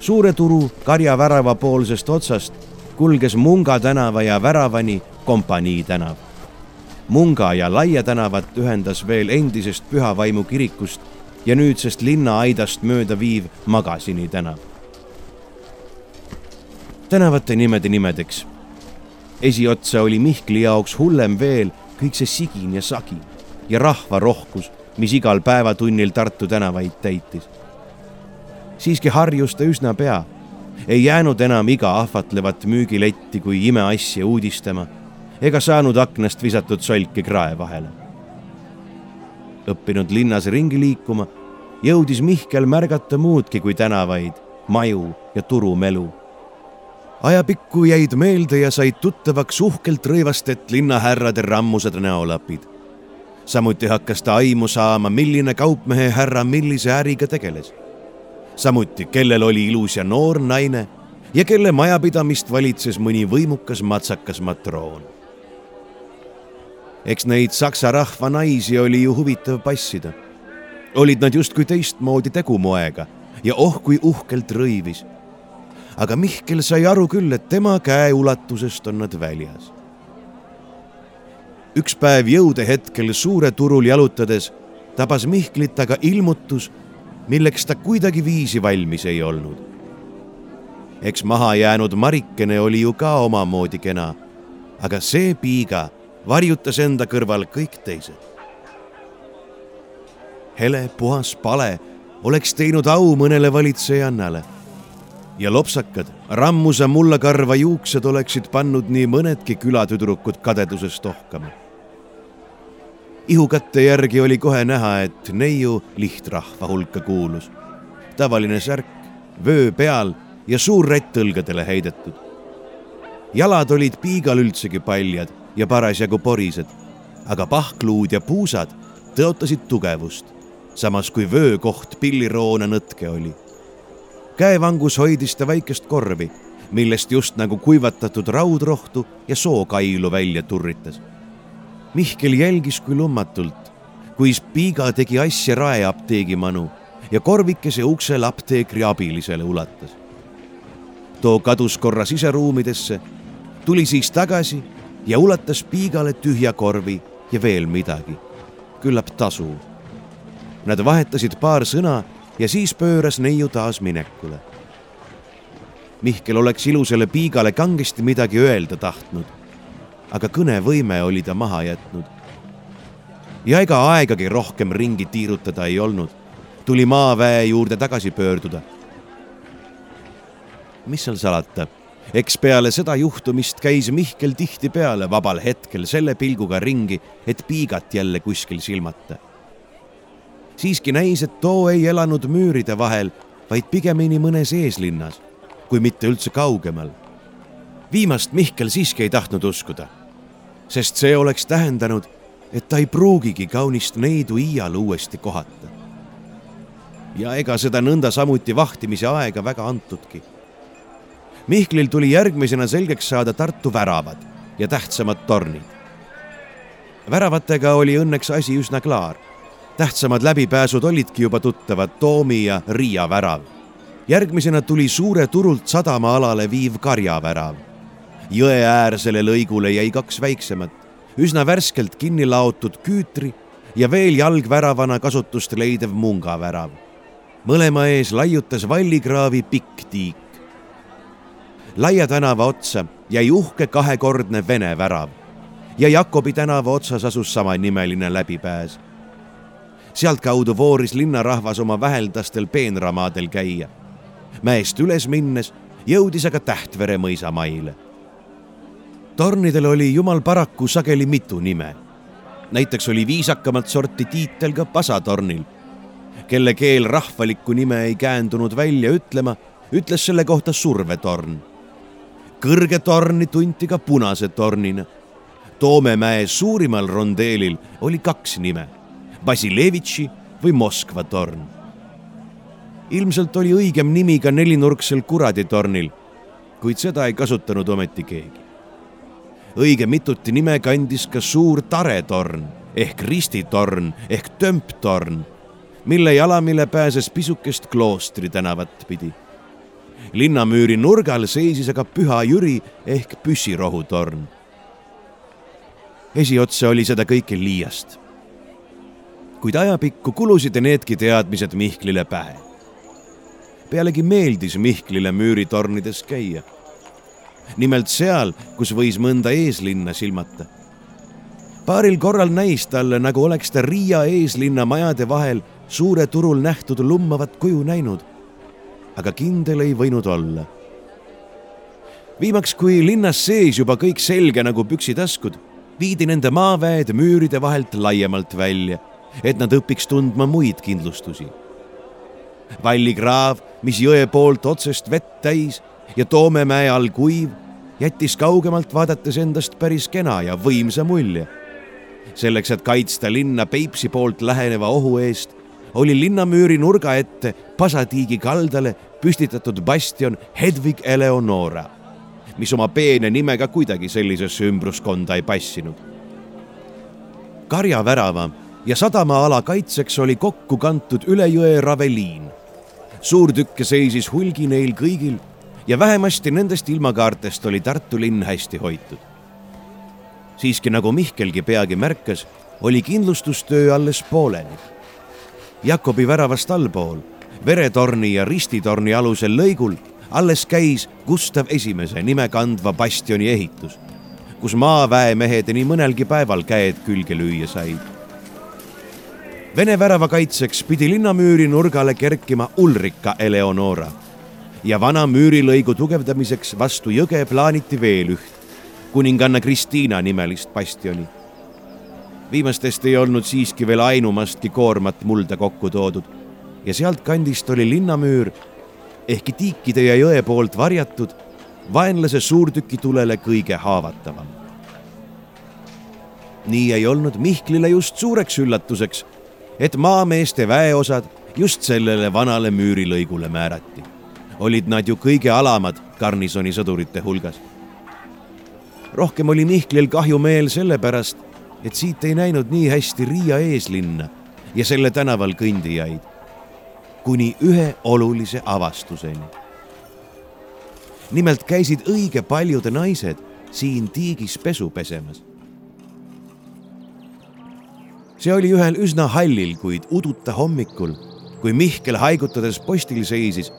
Suure turu karjavärava poolsest otsast kulges Munga tänava ja väravani Kompanii tänav. Munga ja Laia tänavat ühendas veel endisest Pühavaimu kirikust ja nüüdsest linnaaidast mööda viiv Magasini tänav. tänavate nimede nimedeks. esiotsa oli Mihkli jaoks hullem veel kõik see sigin ja sagin ja rahvarohkus, mis igal päevatunnil Tartu tänavaid täitis. Siiski harjus ta üsna pea. ei jäänud enam iga ahvatlevat müügiletti kui imeasja uudistama ega saanud aknast visatud solki krae vahele. õppinud linnas ringi liikuma, jõudis Mihkel märgata muudki kui tänavaid, maju ja turumelu ajapikku jäid meelde ja said tuttavaks uhkelt rõivastet linnahärrade rammused näolapid samuti hakkas ta aimu saama, milline kaupmehe härra millise äriga tegeles. Samuti, kellel oli ilus ja noor naine ja kelle majapidamist valitses mõni võimukas matsakas matroon. eks neid saksa rahva naisi oli ju huvitav passida. olid nad justkui teistmoodi tegumoega ja oh kui uhkelt rõivis. aga Mihkel sai aru küll, et tema käeulatusest on nad väljas üks päev jõudehetkel suure turul jalutades tabas Mihklit aga ilmutus, milleks ta kuidagiviisi valmis ei olnud. eks mahajäänud Marikene oli ju ka omamoodi kena, aga see piiga varjutas enda kõrval kõik teised. hele puhas pale oleks teinud au mõnele valitsejannale ja lopsakad rammusa mullakarva juuksed oleksid pannud nii mõnedki külatüdrukud kadedusest ohkama ihukatte järgi oli kohe näha, et neiu lihtrahva hulka kuulus. tavaline särk, vöö peal ja suur rätt õlgadele heidetud. jalad olid piigal üldsegi paljad ja parasjagu porised, aga pahkluud ja puusad tõotasid tugevust, samas kui vöökoht pilliroona nõtke oli. käevangus hoidis ta väikest korvi, millest just nagu kuivatatud raudrohtu ja sookailu välja turritas Mihkel jälgis kui lummatult, kui Spiga tegi asja raeapteegi manu ja korvikese uksel apteekri abilisele ulatas. too kadus korra siseruumidesse, tuli siis tagasi ja ulatas Spigale tühja korvi ja veel midagi, küllap tasu. Nad vahetasid paar sõna ja siis pööras neiu taas minekule. Mihkel oleks ilusale Piigale kangesti midagi öelda tahtnud aga kõnevõime oli ta maha jätnud. ja ega aegagi rohkem ringi tiirutada ei olnud. tuli maaväe juurde tagasi pöörduda. mis seal salata, eks peale seda juhtumist käis Mihkel tihtipeale vabal hetkel selle pilguga ringi, et piigat jälle kuskil silmata. siiski näis, et too ei elanud müüride vahel, vaid pigemini mõnes eeslinnas, kui mitte üldse kaugemal viimast Mihkel siiski ei tahtnud uskuda, sest see oleks tähendanud, et ta ei pruugigi kaunist neidu iial uuesti kohata. ja ega seda nõnda samuti vahtimise aega väga antudki. Mihklil tuli järgmisena selgeks saada Tartu väravad ja tähtsamad tornid. väravatega oli õnneks asi üsna klaar. tähtsamad läbipääsud olidki juba tuttavad Toomi ja Riia värav järgmisena tuli suure turult sadamaalale viiv karjavärav jõeäärsele lõigule jäi kaks väiksemat, üsna värskelt kinni laotud küütri ja veel jalgväravana kasutust leidev mungavärav. mõlema ees laiutas vallikraavi pikk tiik. Laia tänava otsa jäi uhke kahekordne Vene värav ja Jakobi tänava otsas asus samanimeline läbipääs. sealtkaudu vooris linnarahvas oma väheldastel peenramaadel käia. mäest üles minnes jõudis aga Tähtvere mõisa maile tornidel oli jumal paraku sageli mitu nime. näiteks oli viisakamat sorti tiitel ka pasatornil, kelle keel rahvalikku nime ei käändunud välja ütlema, ütles selle kohta survetorn. kõrge torni tunti ka punase tornina. Toomemäe suurimal rondeelil oli kaks nime, Basilevitši või Moskva torn. ilmselt oli õigem nimi ka nelinurksel kuraditornil kuid seda ei kasutanud ometi keegi. Õige mituti nime kandis ka suur taretorn ehk ristitorn ehk tömptorn, mille jalamile pääses pisukest kloostri tänavat pidi. linnamüüri nurgal seisis aga Püha Jüri ehk püssirohutorn. esiotsa oli seda kõike liiast. kuid ajapikku kulusid needki teadmised Mihklile pähe pealegi meeldis Mihklile müüritornides käia. Nimelt seal, kus võis mõnda eeslinna silmata. paaril korral näis talle, nagu oleks ta Riia eeslinna majade vahel suure turul nähtud lummavat kuju näinud. aga kindel ei võinud olla. viimaks, kui linnas sees juba kõik selge nagu püksitaskud, viidi nende maaväed müüride vahelt laiemalt välja, et nad õpiks tundma muid kindlustusi vallikraav, mis jõe poolt otsest vett täis ja Toomemäe all kuiv, jättis kaugemalt vaadates endast päris kena ja võimsa mulje. selleks, et kaitsta linna Peipsi poolt läheneva ohu eest, oli linnamüüri nurga ette Pasatiigi kaldale püstitatud bastion Hedvig Eleonora, mis oma peene nimega kuidagi sellisesse ümbruskonda ei passinud. karjavärava ja sadamaala kaitseks oli kokku kantud üle jõe Raveliin suurtükke seisis hulgi neil kõigil ja vähemasti nendest ilmakaartest oli Tartu linn hästi hoitud. siiski nagu Mihkelgi peagi märkas, oli kindlustustöö alles pooleli. Jakobi väravast allpool, veretorni ja ristitorni alusel lõigul alles käis Gustav Esimese nime kandva bastioni ehitus, kus maaväemehed nii mõnelgi päeval käed külge lüüa said Vene värava kaitseks pidi linnamüüri nurgale kerkima Ulrika Eleonora ja vana müürilõigu tugevdamiseks vastu jõge plaaniti veel üht, kuninganna Kristiina nimelist bastioni. viimastest ei olnud siiski veel ainumastki koormat mulda kokku toodud ja sealtkandist oli linnamüür ehkki tiikide ja jõe poolt varjatud, vaenlase suurtükitulele kõige haavatavam. nii ei olnud Mihklile just suureks üllatuseks et maameeste väeosad just sellele vanale müürilõigule määrati. Olid nad ju kõige alamad garnisoni sõdurite hulgas. rohkem oli Mihklil kahjumeel sellepärast, et siit ei näinud nii hästi Riia eeslinna ja selle tänaval kõndijaid, kuni ühe olulise avastuseni. nimelt käisid õige paljud naised siin tiigis pesu pesemas see oli ühel üsna hallil, kuid uduta hommikul, kui Mihkel haigutades postil seisis,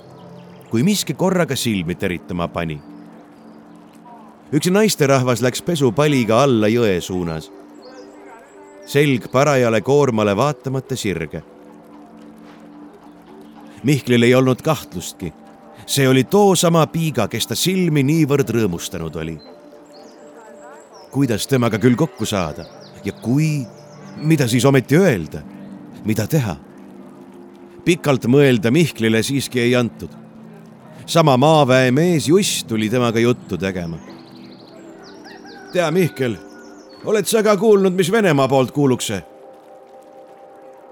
kui miski korraga silmi teritama pani. üks naisterahvas läks pesupaliga alla jõe suunas. selg parajale koormale vaatamata sirge. Mihklil ei olnud kahtlustki. see oli toosama piiga, kes ta silmi niivõrd rõõmustanud oli. kuidas temaga küll kokku saada ja kui mida siis ometi öelda, mida teha? pikalt mõelda Mihklile siiski ei antud. Sama maaväe mees Juss tuli temaga juttu tegema. tea, Mihkel, oled sa ka kuulnud, mis Venemaa poolt kuulukse?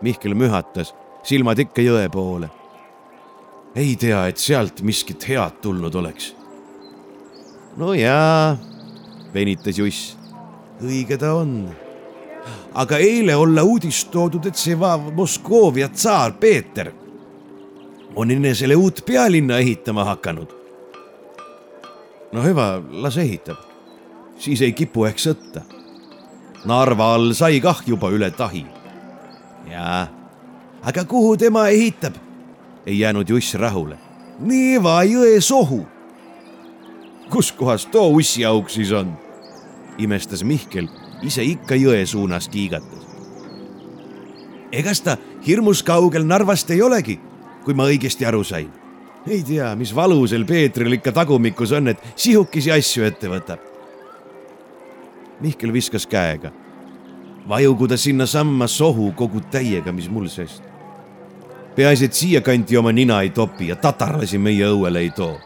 Mihkel mühatas, silmad ikka jõe poole. ei tea, et sealt miskit head tulnud oleks. no jaa, venitas Juss. õige ta on aga eile olla uudist toodud, et see Moskoovia tsaar Peeter on enesele uut pealinna ehitama hakanud. no hüva, las ehitab, siis ei kipu ehk sõtta. Narva all sai kah juba üle tahi. jaa, aga kuhu tema ehitab? ei jäänud Juss rahule. Neeva jõe sohu. kus kohas too ussiauk siis on? imestas Mihkel ise ikka jõe suunas kiigates. egas ta hirmus kaugel Narvast ei olegi, kui ma õigesti aru sain. ei tea, mis valu sel Peetril ikka tagumikus on, et sihukesi asju ette võtab. Mihkel viskas käega. vajugu ta sinnasamma sohu kogu täiega, mis mul sest. peaasi, et siiakanti oma nina ei topi ja tatarlasi meie õuele ei too.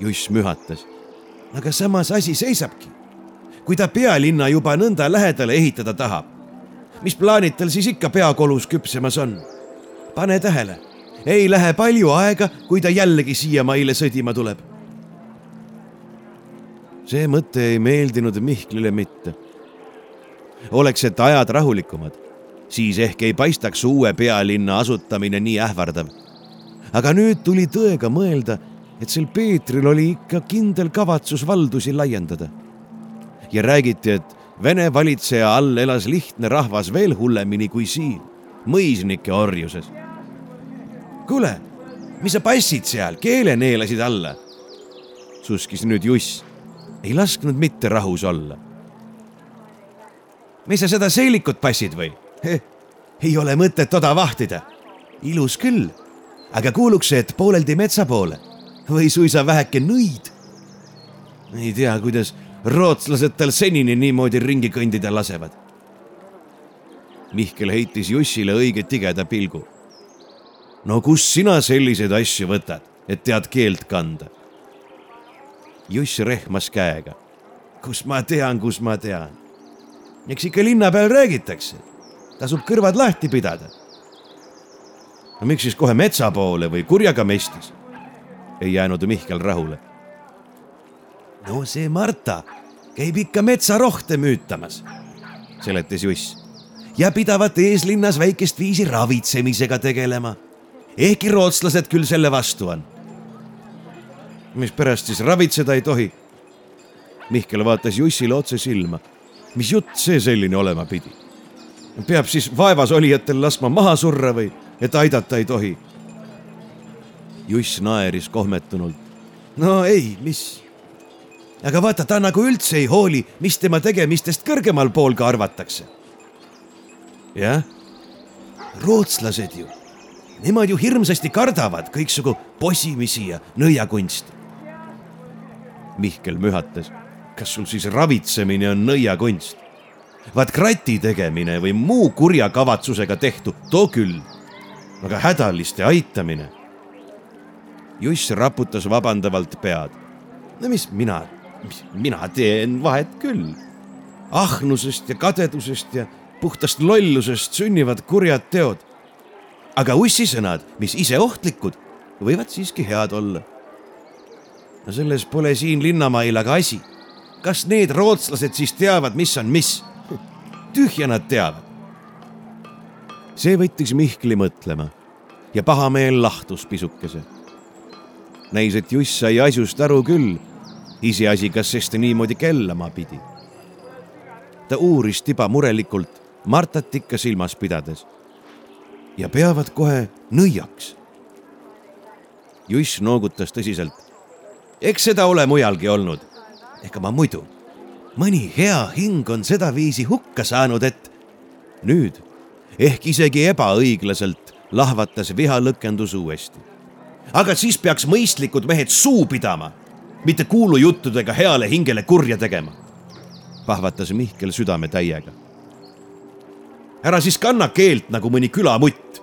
Juss mühatas. aga samas asi seisabki kui ta pealinna juba nõnda lähedale ehitada tahab. mis plaanid tal siis ikka peakolus küpsemas on? Pane tähele, ei lähe palju aega, kui ta jällegi siiamaile sõdima tuleb. see mõte ei meeldinud Mihklile mitte. oleks, et ajad rahulikumad, siis ehk ei paistaks uue pealinna asutamine nii ähvardav. aga nüüd tuli tõega mõelda, et sel Peetril oli ikka kindel kavatsus valdusi laiendada. ja räägiti, et Vene valitseja all elas lihtne rahvas veel hullemini kui siin, mõisnike orjuses. kuule, mis sa passid seal, keele neelasid alla? suskis nüüd Juss, ei lasknud mitte rahus olla. mis sa seda seelikut passid või? ei ole mõtet toda vahtida. ilus küll, aga kuuluks et pooleldi metsa poole või suisa väheke nõid. ei tea, kuidas rootslased tal senini niimoodi ringi kõndida lasevad. Mihkel heitis Jussile õige tigeda pilgu. no kust sina selliseid asju võtad, et tead keelt kanda? Juss rehmas käega. kus ma tean, kus ma tean. eks ikka linna peal räägitakse. tasub kõrvad lahti pidada. no miks siis kohe metsa poole või kurjaga mestis? ei jäänud Mihkel rahule no see Marta käib ikka metsarohte müütamas, seletas Juss ja pidavat eeslinnas väikest viisi ravitsemisega tegelema. ehkki rootslased küll selle vastu on. mispärast siis ravitseda ei tohi? Mihkel vaatas Jussile otse silma. mis jutt see selline olema pidi? peab siis vaevas olijatel laskma maha surra või et aidata ei tohi? Juss naeris kohmetunult. no ei, mis aga vaata, ta nagu üldse ei hooli, mis tema tegemistest kõrgemal pool ka arvatakse. Jah, rootslased ju, nemad ju hirmsasti kardavad kõiksugu posimisi ja nõiakunsti. Mihkel mühatas, kas sul siis ravitsemine on nõiakunst? vaat krati tegemine või muu kurja kavatsusega tehtu, too küll, aga hädaliste aitamine. Juss raputas vabandavalt pead. no mis mina mina teen vahet küll. ahnusest ja kadedusest ja puhtast lollusest sünnivad kurjad teod. aga ussisõnad, mis ise ohtlikud, võivad siiski head olla. no selles pole siin linnamail aga asi. kas need rootslased siis teavad, mis on mis? tühja nad teavad. see võttis Mihkli mõtlema ja pahameel lahtus pisukese. näis, et Juss sai asjust aru küll iseasi, kas sest niimoodi kellama pidi. ta uuris tiba murelikult, Martat ikka silmas pidades. ja peavad kohe nõiaks. Juss noogutas tõsiselt. eks seda ole mujalgi olnud. ega ma muidu. mõni hea hing on sedaviisi hukka saanud, et nüüd ehk isegi ebaõiglaselt lahvatas vihalõkendus uuesti. aga siis peaks mõistlikud mehed suu pidama mitte kuulujuttudega heale hingele kurja tegema, pahvatas Mihkel südametäiega. Ära siis kanna keelt nagu mõni külamutt.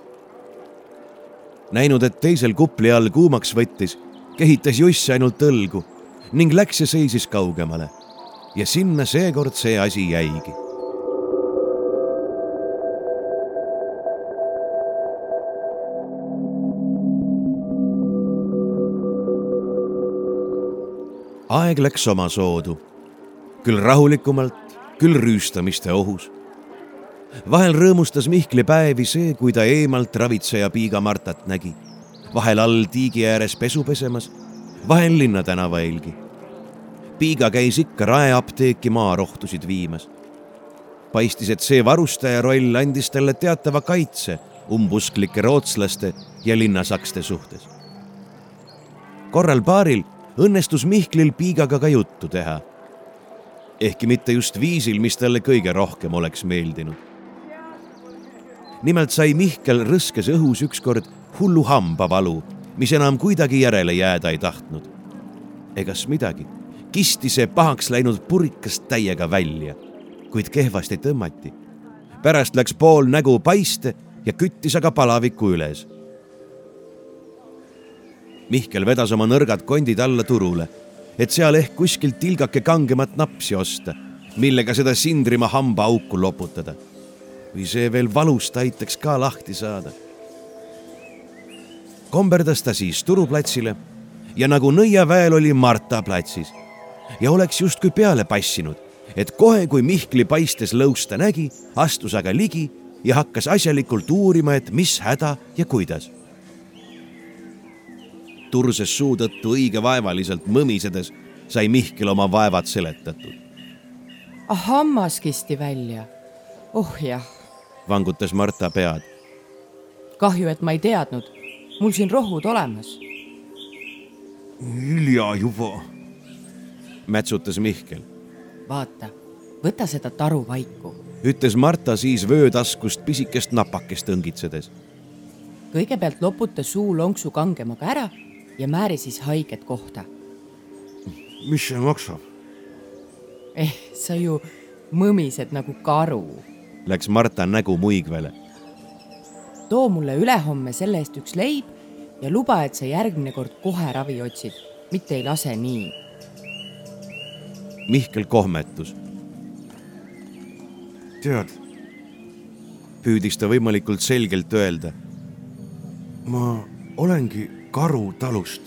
näinud, et teisel kupli all kuumaks võttis, kehitas Juss ainult õlgu ning läks ja seisis kaugemale. ja sinna seekord see asi jäigi aeg läks omasoodu, küll rahulikumalt, küll rüüstamiste ohus. Vahel rõõmustas Mihkli päevi see, kui ta eemalt ravitseja Piiga Martat nägi, vahel all tiigi ääres pesu pesemas, vahel linnatänava eelgi. Piiga käis ikka raeapteeki maarohtusid viimas. paistis, et see varustaja roll andis talle teatava kaitse umbusklike rootslaste ja linnasakste suhtes. korral paaril õnnestus Mihklil Piigaga ka juttu teha. ehkki mitte just viisil, mis talle kõige rohkem oleks meeldinud. Nimelt sai Mihkel rõskes õhus ükskord hullu hambavalu, mis enam kuidagi järele jääda ei tahtnud. egas midagi, kisti see pahaks läinud purikast täiega välja, kuid kehvasti tõmmati. pärast läks pool nägu paiste ja küttis aga palaviku üles Mihkel vedas oma nõrgad kondid alla turule, et seal ehk kuskilt tilgake kangemat napsi osta, millega seda Sindrimaa hambaauku loputada. Või see veel valust aitaks ka lahti saada. komberdas ta siis turuplatsile ja nagu nõiaväel oli Marta platsis, ja oleks justkui peale passinud, et kohe, kui Mihkli paistes lõusta nägi, astus aga ligi ja hakkas asjalikult uurima, et mis häda ja kuidas. turses suu tõttu õige vaevaliselt mõmisedes sai Mihkel oma vaevad seletatud. ah, hammas kisti välja. oh jah, vangutas Marta pead. kahju, et ma ei teadnud. mul siin rohud olemas. hilja juba, mätsutas Mihkel. vaata, võta seda taru vaiku ütles Marta siis vöötaskust pisikest napakest õngitsedes. kõigepealt loputa suu lonksu kangemaga ära ja määri siis haiget kohta. mis see maksab? eh, sa ju mõmised nagu karu. Läks Marta nägu muigvele. too mulle ülehomme selle eest üks leib ja luba, et sa järgmine kord kohe ravi otsid, mitte ei lase nii. Mihkel kohmetus tead, püüdis ta võimalikult selgelt öelda. ma olengi karu talust.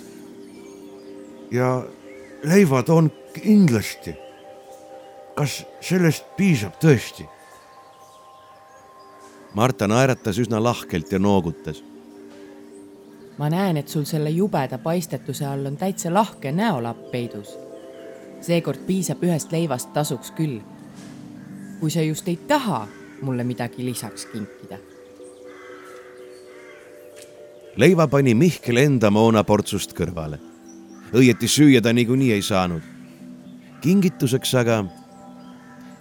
ja leiva toon kindlasti. kas sellest piisab tõesti? Marta naeratas üsna lahkelt ja noogutas. ma näen, et sul selle jubeda paistetuse all on täitsa lahke näolapp peidus. seekord piisab ühest leivast tasuks küll kui sa just ei taha mulle midagi lisaks kinkida. leiva pani Mihkel enda moonaportsust kõrvale. õieti süüa ta niikuinii ei saanud. kingituseks aga,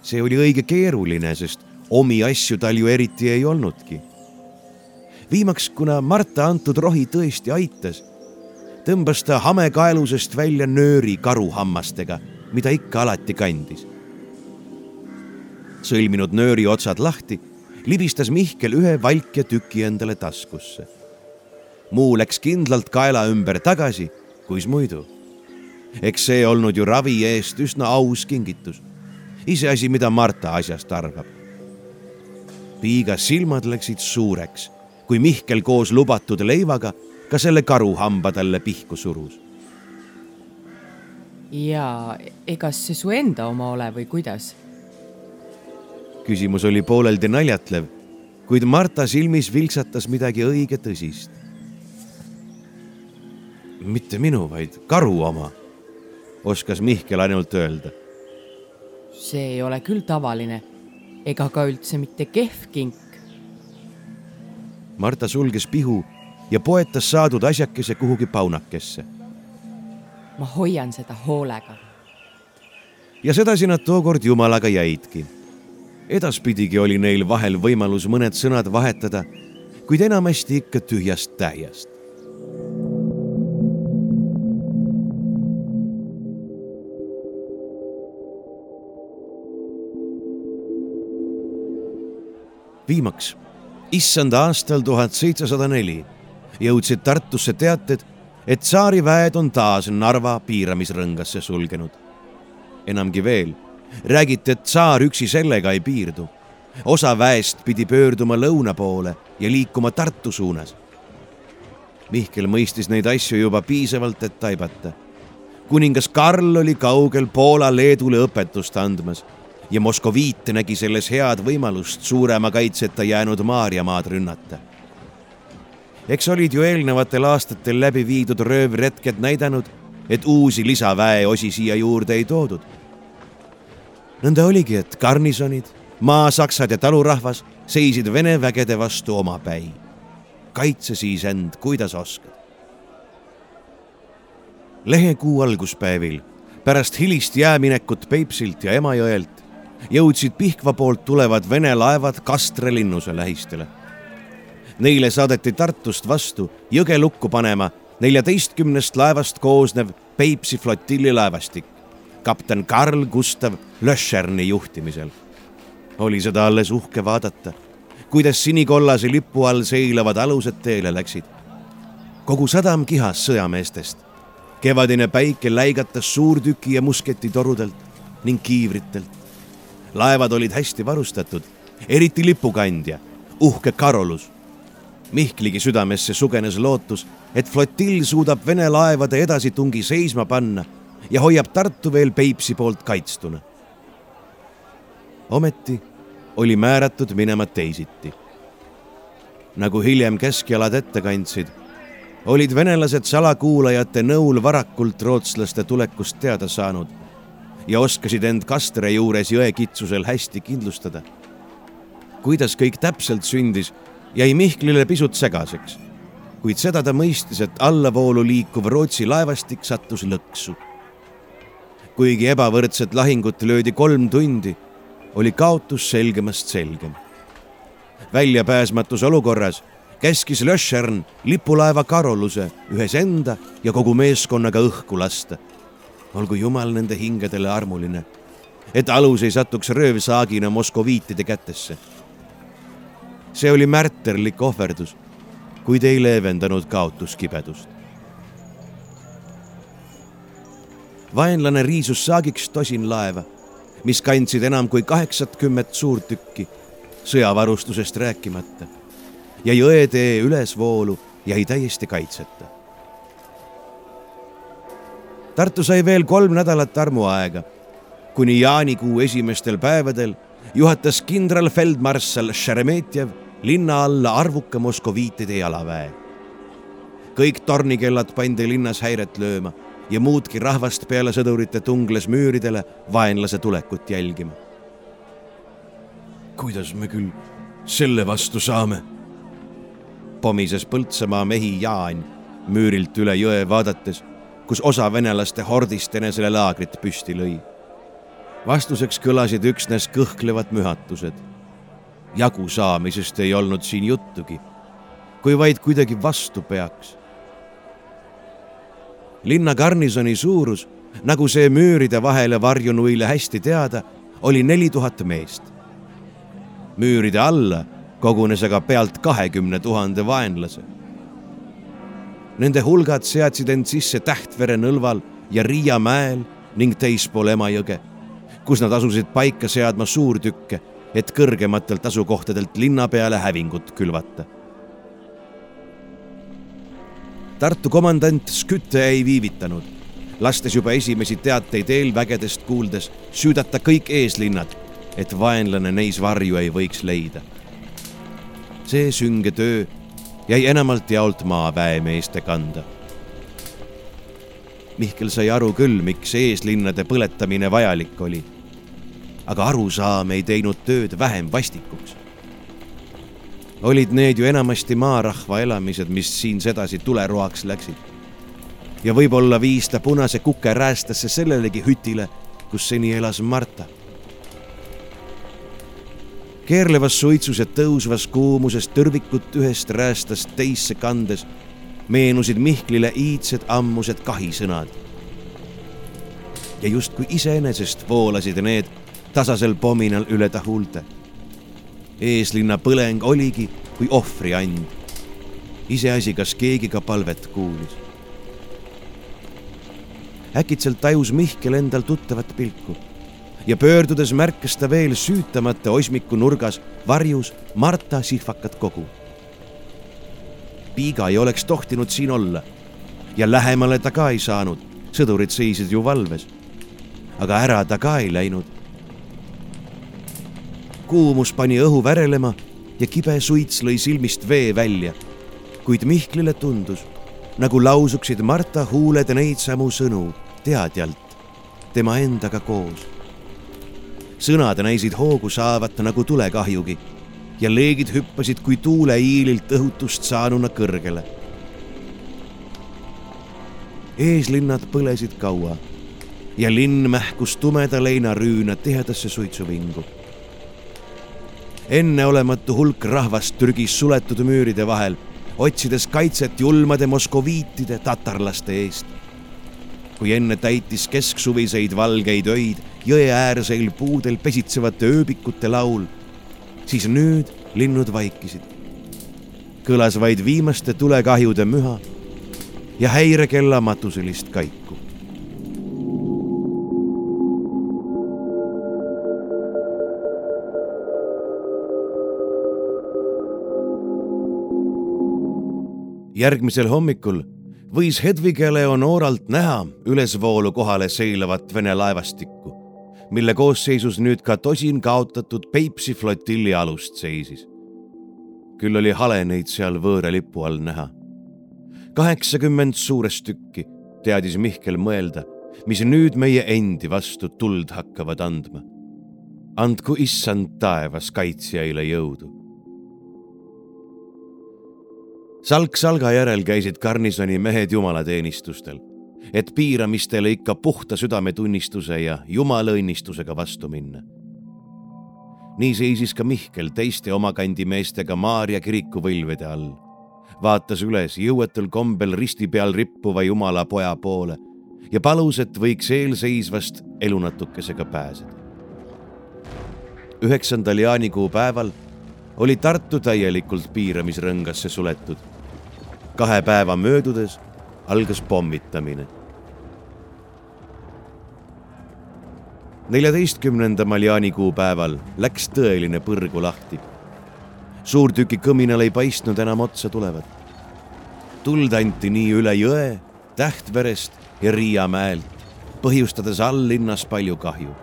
see oli õige keeruline, sest omi asju tal ju eriti ei olnudki. viimaks, kuna Marta antud rohi tõesti aitas, tõmbas ta hamekaelusest välja nööri karuhammastega, mida ikka alati kandis sõlminud nööri otsad lahti, libistas Mihkel ühe valkja tüki endale taskusse. muu läks kindlalt kaela ümber tagasi, kuis muidu. eks see olnud ju ravi eest üsna aus kingitus. iseasi, mida Marta asjast arvab. Piiga silmad läksid suureks, kui Mihkel koos lubatud leivaga ka selle karuhamba talle pihku surus. ja ega see su enda oma ole või kuidas? küsimus oli pooleldi naljatlev, kuid Marta silmis vilksatas midagi õige tõsist. mitte minu, vaid karu oma, oskas Mihkel ainult öelda. see ei ole küll tavaline ega ka üldse mitte kehv kink. Marta sulges pihu ja poetas saadud asjakese kuhugi paunakesse. ma hoian seda hoolega. ja sedasi nad tookord jumalaga jäidki edaspidigi oli neil vahel võimalus mõned sõnad vahetada, kuid enamasti ikka tühjast täiest. Viimaks, issanda aastal tuhat seitsesada neli jõudsid Tartusse teated, et tsaariväed on taas Narva piiramisrõngasse sulgenud. enamgi veel räägiti, et tsaar üksi sellega ei piirdu. osa väest pidi pöörduma lõuna poole ja liikuma Tartu suunas. Mihkel mõistis neid asju juba piisavalt, et taibata. kuningas Karl oli kaugel Poola-Leedule õpetust andmas ja Moskoviit nägi selles head võimalust suurema kaitseta jäänud Maarjamaad rünnata. eks olid ju eelnevatel aastatel läbi viidud röövretked näidanud, et uusi lisaväeosi siia juurde ei toodud nõnda oligi, et garnisonid, maasaksad ja talurahvas seisid Vene vägede vastu omapäi. kaitse siis end, kuidas oskad. lehekuu alguspäevil pärast hilist jääminekut Peipsilt ja Emajõelt jõudsid Pihkva poolt tulevad Vene laevad Kastre linnuse lähistele. Neile saadeti Tartust vastu jõge lukku panema neljateistkümnest laevast koosnev Peipsi flotilli laevastik kapten Karl Gustav Löscherni juhtimisel. oli seda alles uhke vaadata, kuidas sinikollase lipu all seilavad alused teele läksid. kogu sadam kihas sõjameestest. kevadine päike läigatas suurtüki ja musketitorudelt ning kiivritelt. Laevad olid hästi varustatud, eriti lipukandja, uhke Karolus. Mihkligi südamesse sugenes lootus, et flotill suudab Vene laevade edasitungi seisma panna ja hoiab Tartu veel Peipsi poolt kaitstuna. ometi oli määratud minema teisiti. nagu hiljem keskjalad ette kandsid, olid venelased salakuulajate nõul varakult rootslaste tulekust teada saanud ja oskasid end Kastre juures jõe kitsusel hästi kindlustada. kuidas kõik täpselt sündis, jäi Mihklile pisut segaseks kuid seda ta mõistis, et allavoolu liikuv Rootsi laevastik sattus lõksu. kuigi ebavõrdset lahingut löödi kolm tundi, oli kaotus selgemast selgem. väljapääsmatus olukorras käskis Löschern lipulaeva Karoluse ühes enda ja kogu meeskonnaga õhku lasta. Olgu jumal nende hingedele armuline, et alus ei satuks röövsaagina moskoviitide kätesse. see oli märterlik ohverdus kuid ei leevendanud kaotuskibedust. vaenlane riisus saagiks tosin laeva, mis kandsid enam kui kaheksakümmet suurtükki, sõjavarustusest rääkimata, ja jõetee ülesvoolu jäi täiesti kaitseta. Tartu sai veel kolm nädalat armuaega, kuni jaanikuu esimestel päevadel juhatas kindralfeldmarssal Šeremetjev linna alla arvuka moskoviitide jalaväe. kõik tornikellad pandi linnas häiret lööma ja muudki rahvast peale sõdurite tungles müüridele vaenlase tulekut jälgima. kuidas me küll selle vastu saame? pomises Põltsamaa mehi Jaan müürilt üle jõe vaadates, kus osa venelaste hordist enesele laagrit püsti lõi. vastuseks kõlasid üksnes kõhklevad mühatused jagusaamisest ei olnud siin juttugi, kui vaid kuidagi vastu peaks. linna garnisoni suurus, nagu see müüride vahele varjunuile hästi teada, oli neli tuhat meest. müüride alla kogunes aga pealt kahekümne tuhande vaenlase. Nende hulgad seadsid end sisse Tähtvere nõlval ja Riia mäel ning teispool Emajõge, kus nad asusid paika seadma suurtükke et kõrgematelt asukohtadelt linna peale hävingut külvata. Tartu komandant Skütte ei viivitanud, lastes juba esimesi teateid eelvägedest kuuldes süüdata kõik eeslinnad, et vaenlane neis varju ei võiks leida. see sünge töö jäi enamalt jaolt maaväemeeste kanda. Mihkel sai aru küll, miks eeslinnade põletamine vajalik oli aga arusaam ei teinud tööd vähem vastikuks. olid need ju enamasti maarahva elamised, mis siin sedasi tuleroaks läksid. ja võib-olla viis ta punase kuke räästasse sellelegi hütile, kus seni elas Marta. Keerlevas suitsus ja tõusvas kuumuses tõrvikut ühest räästast teisse kandes meenusid Mihklile iidsed ammused kahisõnad. ja justkui iseenesest voolasid need tasasel pominal üle ta huulte. eeslinna põleng oligi kui ohvriand. iseasi, kas keegi ka palvet kuulis. äkitselt tajus Mihkel endal tuttavat pilku ja pöördudes märkas ta veel süütamata osmiku nurgas varjus Marta sihvakat kogu. piiga ei oleks tohtinud siin olla ja lähemale ta ka ei saanud, sõdurid seisid ju valves. aga ära ta ka ei läinud kuumus pani õhu värelema ja kibe suits lõi silmist vee välja. kuid Mihklile tundus, nagu lausuksid Marta huuled neid samu sõnu teadjalt, tema endaga koos. Sõnad näisid hoogu saavat nagu tulekahjugi ja leegid hüppasid kui tuuleiililt õhutust saanuna kõrgele. eeslinnad põlesid kaua ja linn mähkus tumeda leinarüüna tihedasse suitsuvingu enneolematu hulk rahvast türgis suletud müüride vahel, otsides kaitset julmade moskoviitide tatarlaste eest. kui enne täitis kesksuviseid valgeid öid jõeäärseil puudel pesitsevate ööbikute laul, siis nüüd linnud vaikisid. kõlas vaid viimaste tulekahjude müha ja häirekella matuselist kaiku. Järgmisel hommikul võis Hedvige Leonoralt näha ülesvoolu kohale seilavat Vene laevastikku, mille koosseisus nüüd ka tosin kaotatud Peipsi flotilli alust seisis. küll oli hale neid seal võõra lipu all näha. kaheksakümmend suurest tükki, teadis Mihkel mõelda, mis nüüd meie endi vastu tuld hakkavad andma. andku issand taevas kaitsjaile jõudu salk salga järel käisid garnisoni mehed jumalateenistustel, et piiramistele ikka puhta südametunnistuse ja jumalaõnnistusega vastu minna. nii seisis ka Mihkel teiste omakandi meestega Maarja kiriku võlvede all, vaatas üles jõuetul kombel risti peal rippuva jumala poja poole ja palus, et võiks eelseisvast elunatukesega pääseda. üheksandal jaanikuu päeval oli Tartu täielikult piiramisrõngasse suletud. kahe päeva möödudes algas pommitamine. neljateistkümnendamal jaanikuu päeval läks tõeline põrgu lahti. suurtüki kõminal ei paistnud enam otsa tulevat. tuld anti nii üle jõe, Tähtverest ja Riiamäelt, põhjustades all linnas palju kahju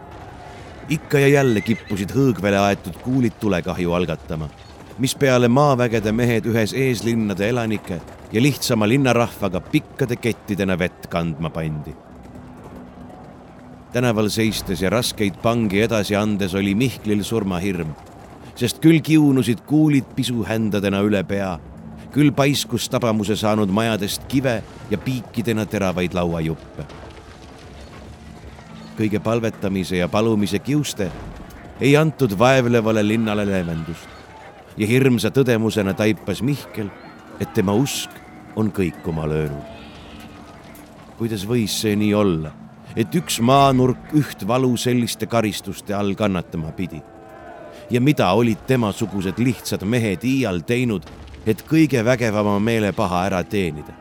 ikka ja jälle kippusid hõõgvele aetud kuulid tulekahju algatama, mispeale maavägede mehed ühes eeslinnade elanike ja lihtsama linnarahvaga pikkade kettidena vett kandma pandi. tänaval seistes ja raskeid pangi edasi andes oli Mihklil surmahirm, sest küll kiunusid kuulid pisuhändadena üle pea, küll paiskus tabamuse saanud majadest kive ja piikidena teravaid lauajuppe kõige palvetamise ja palumise kiuste ei antud vaevlevale linnale leevendust. ja hirmsa tõdemusena taipas Mihkel, et tema usk on kõikuma löönud. kuidas võis see nii olla, et üks maanurk üht valu selliste karistuste all kannatama pidi? ja mida olid temasugused lihtsad mehed iial teinud, et kõige vägevama meelepaha ära teenida?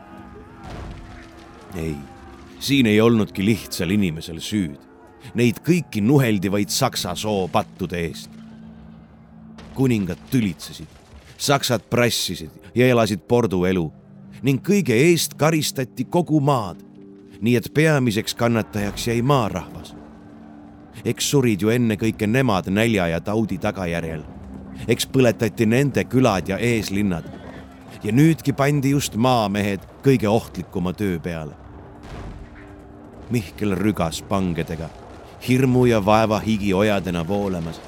ei, siin ei olnudki lihtsal inimesel süüd Neid kõiki nuheldi vaid saksa soo pattude eest. kuningad tülitsesid, saksad prassisid ja elasid porduelu ning kõige eest karistati kogu maad, nii et peamiseks kannatajaks jäi maarahvas. eks surid ju ennekõike nemad nälja ja taudi tagajärjel. eks põletati nende külad ja eeslinnad. ja nüüdki pandi just maamehed kõige ohtlikuma töö peale. Mihkel rügas pangedega hirmu ja vaeva higi ojadena voolamas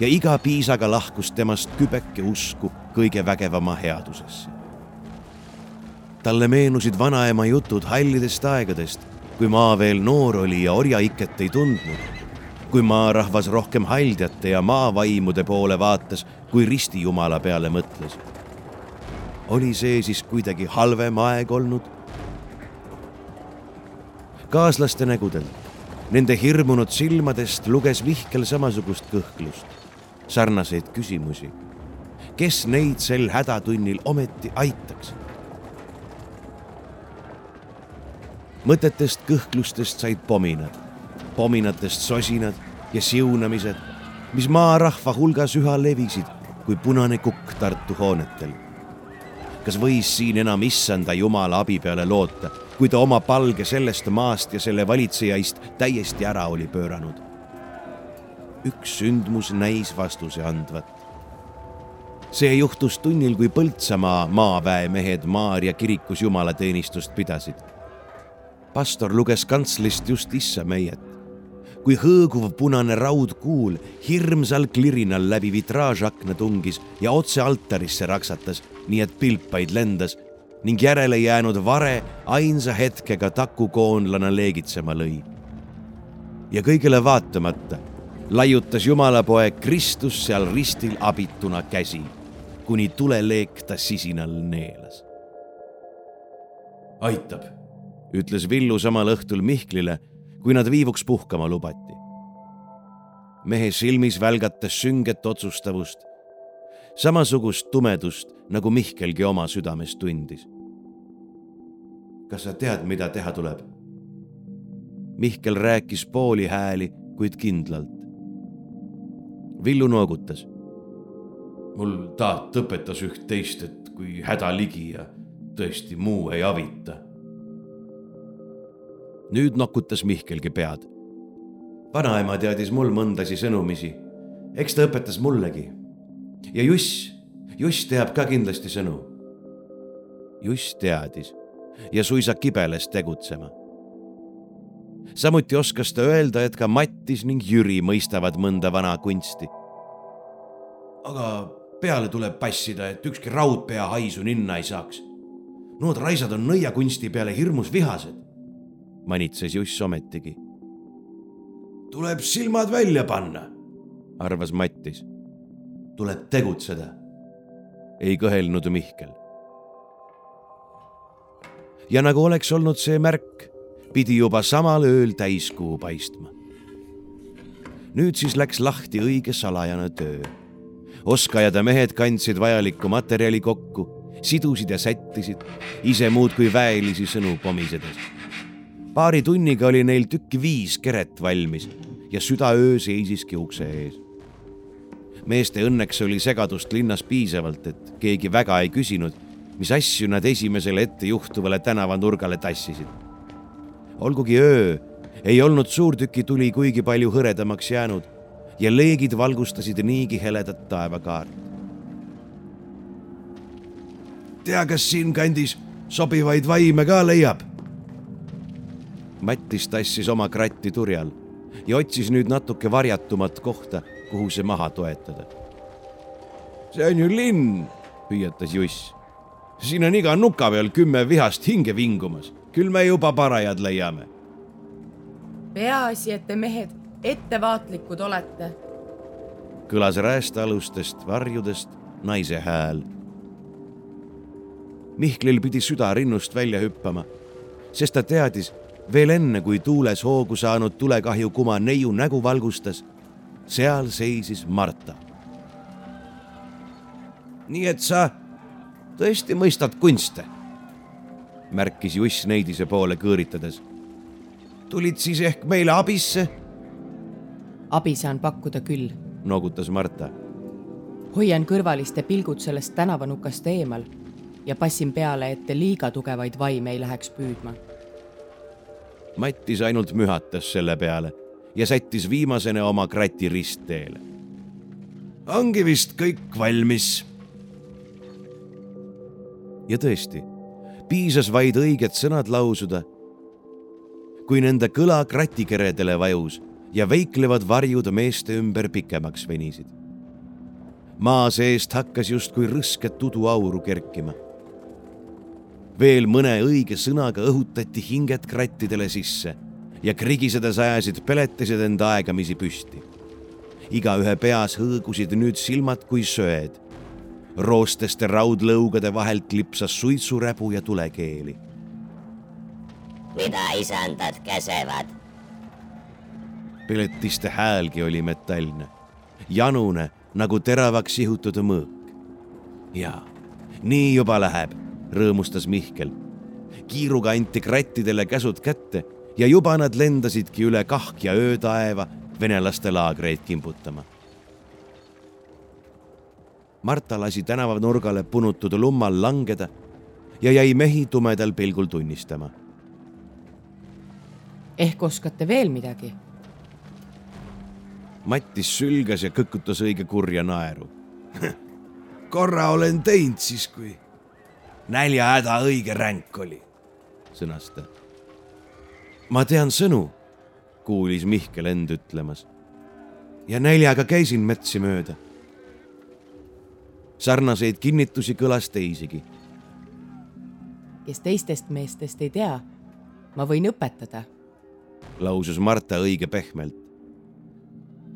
ja iga piisaga lahkus temast kübeke usku kõige vägevama headusesse. Talle meenusid vanaema jutud hallidest aegadest, kui maa veel noor oli ja orjaiket ei tundnud, kui maarahvas rohkem haldjate ja maavaimude poole vaatas, kui ristijumala peale mõtles. oli see siis kuidagi halvem aeg olnud? kaaslaste nägudelt Nende hirmunud silmadest luges Mihkel samasugust kõhklust, sarnaseid küsimusi. kes neid sel hädatunnil ometi aitaks? Mõtetest kõhklustest said pominad, pominatest sosinad ja siunamised, mis maarahva hulgas üha levisid kui punane kukk Tartu hoonetel. kas võis siin enam issanda Jumala abi peale loota kui ta oma palge sellest maast ja selle valitsejaist täiesti ära oli pööranud. üks sündmus näis vastuse andvat. see juhtus tunnil, kui Põltsamaa maaväemehed Maarja kirikus jumalateenistust pidasid. Pastor luges kantslist just issa meiet kui hõõguv punane raudkuul hirmsal klirinal läbi vitraažakna tungis ja otse altarisse raksatas, nii et pilpaid lendas ning järele jäänud vare ainsa hetkega takukoonlana leegitsema lõi. ja kõigele vaatamata laiutas Jumalapoeg Kristus seal ristil abituna käsi, kuni tuleleek ta sisinal neelas. aitab, ütles Villu samal õhtul Mihklile, kui nad viivuks puhkama lubati. mehe silmis välgatas sünget otsustavust samasugust tumedust, nagu Mihkelgi oma südames tundis. kas sa tead, mida teha tuleb? Mihkel rääkis pooli hääli, kuid kindlalt. Villu noogutas. mul taat õpetas üht-teist, et kui häda ligi ja tõesti muu ei avita, nüüd nokutas Mihkelgi pead. vanaema teadis mul mõndasi sõnumisi. eks ta õpetas mullegi. ja Juss, Juss teab ka kindlasti sõnu. Juss teadis ja suisa kibeles tegutsema. samuti oskas ta öelda, et ka Mattis ning Jüri mõistavad mõnda vana kunsti. aga peale tuleb passida, et ükski raudpea haisu ninna ei saaks. Nood raisad on nõiakunsti peale hirmus vihased, manitses Juss ometigi. tuleb silmad välja panna, arvas Mattis. tuleb tegutseda, ei kõhelnud Mihkel. ja nagu oleks olnud see märk, pidi juba samal ööl täiskuu paistma. nüüd siis läks lahti õige salajane töö oskajad ja mehed kandsid vajalikku materjali kokku, sidusid ja sättisid, ise muudkui väelisi sõnu pomisedes. Paari tunniga oli neil tükki viis keret valmis ja südaöö seisiski ukse ees. meeste õnneks oli segadust linnas piisavalt, et keegi väga ei küsinud, mis asju nad esimesele ettejuhtuvale tänavanurgale tassisid. olgugi öö ei olnud suurtükituli kuigi palju hõredamaks jäänud ja leegid valgustasid niigi heledat taevakaart. tea, kas siinkandis sobivaid vaime ka leiab? Mattis tassis oma kratti turjal ja otsis nüüd natuke varjatumat kohta, kuhu see maha toetada. see on ju linn, hüüatas Juss. siin on iga nuka peal kümme vihast hinge vingumas, küll me juba parajad leiame. peaasi, et te mehed ettevaatlikud olete. kõlas räästealustest varjudest naise hääl. Mihklil pidi süda rinnust välja hüppama, sest ta teadis veel enne, kui tuules hoogu saanud tulekahju kuma neiu nägu valgustas, seal seisis Marta. nii et sa tõesti mõistad kunste, märkis Juss neidise poole kõõritades. tulid siis ehk meile abisse abi saan pakkuda küll, noogutas Marta. hoian kõrvaliste pilgud sellest tänavanukast eemal ja passin peale, et te liiga tugevaid vaime ei läheks püüdma. Mattis ainult mühatas selle peale ja sättis viimasena oma krati ristteele. ongi vist kõik valmis. ja tõesti, piisas vaid õiged sõnad lausuda. kui nende kõla kratikeredele vajus ja veiklevad varjud meeste ümber pikemaks venisid. maa seest hakkas justkui rõsket uduauru kerkima. Veel mõne õige sõnaga õhutati hinged krattidele sisse ja krigisedes ajasid peletised enda aegamisi püsti. igaühe peas hõõgusid nüüd silmad kui söed. roosteste raudlõugade vahelt lipsas suitsuräbu ja tulekeeli. mida isandad käsevad piletiste häälgi oli metallne, janune nagu teravaks sihutud mõõk. ja nii juba läheb, rõõmustas Mihkel. kiiruga anti krattidele käsud kätte ja juba nad lendasidki üle kahk ja öötaeva venelaste laagreid kimbutama. Marta lasi tänavanurgale punutud lummal langeda ja jäi mehi tumedal pilgul tunnistama. ehk oskate veel midagi Mattis sülgas ja kõkutas õige kurja naeru *laughs* korra olen teinud siis, kui näljahäda õige ränk oli, sõnas ta. ma tean sõnu, kuulis Mihkel end ütlemas. ja näljaga käisin metsi mööda. sarnaseid kinnitusi kõlas teisigi. kes teistest meestest ei tea, ma võin õpetada, lausus Marta õige pehmelt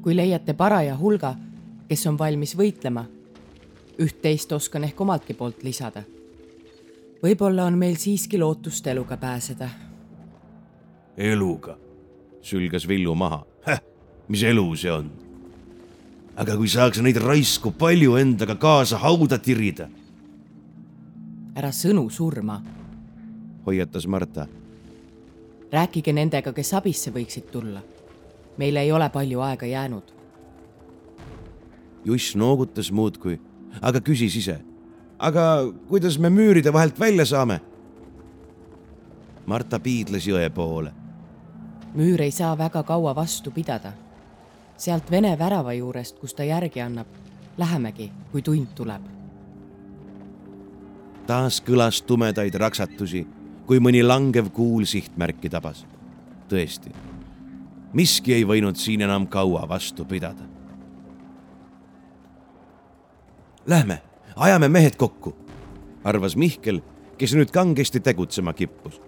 kui leiate paraja hulga, kes on valmis võitlema. üht-teist oskan ehk omaltki poolt lisada. Võib-olla on meil siiski lootust eluga pääseda. eluga, sülgas Villu maha. mis elu see on? aga kui saaks neid raisku palju endaga kaasa hauda tirida. ära sõnu surma, hoiatas Marta. rääkige nendega, kes abisse võiksid tulla meil ei ole palju aega jäänud. Juss noogutas muudkui, aga küsis ise. Aga kuidas me müüride vahelt välja saame? Marta piidles jõe poole. müür ei saa väga kaua vastu pidada. sealt Vene värava juurest, kus ta järgi annab, lähemegi, kui tund tuleb. taas kõlas tumedaid raksatusi, kui mõni langev kuul sihtmärki tabas. tõesti, miski ei võinud siin enam kaua vastu pidada. Lähme, ajame mehed kokku, arvas Mihkel, kes nüüd kangesti tegutsema kippus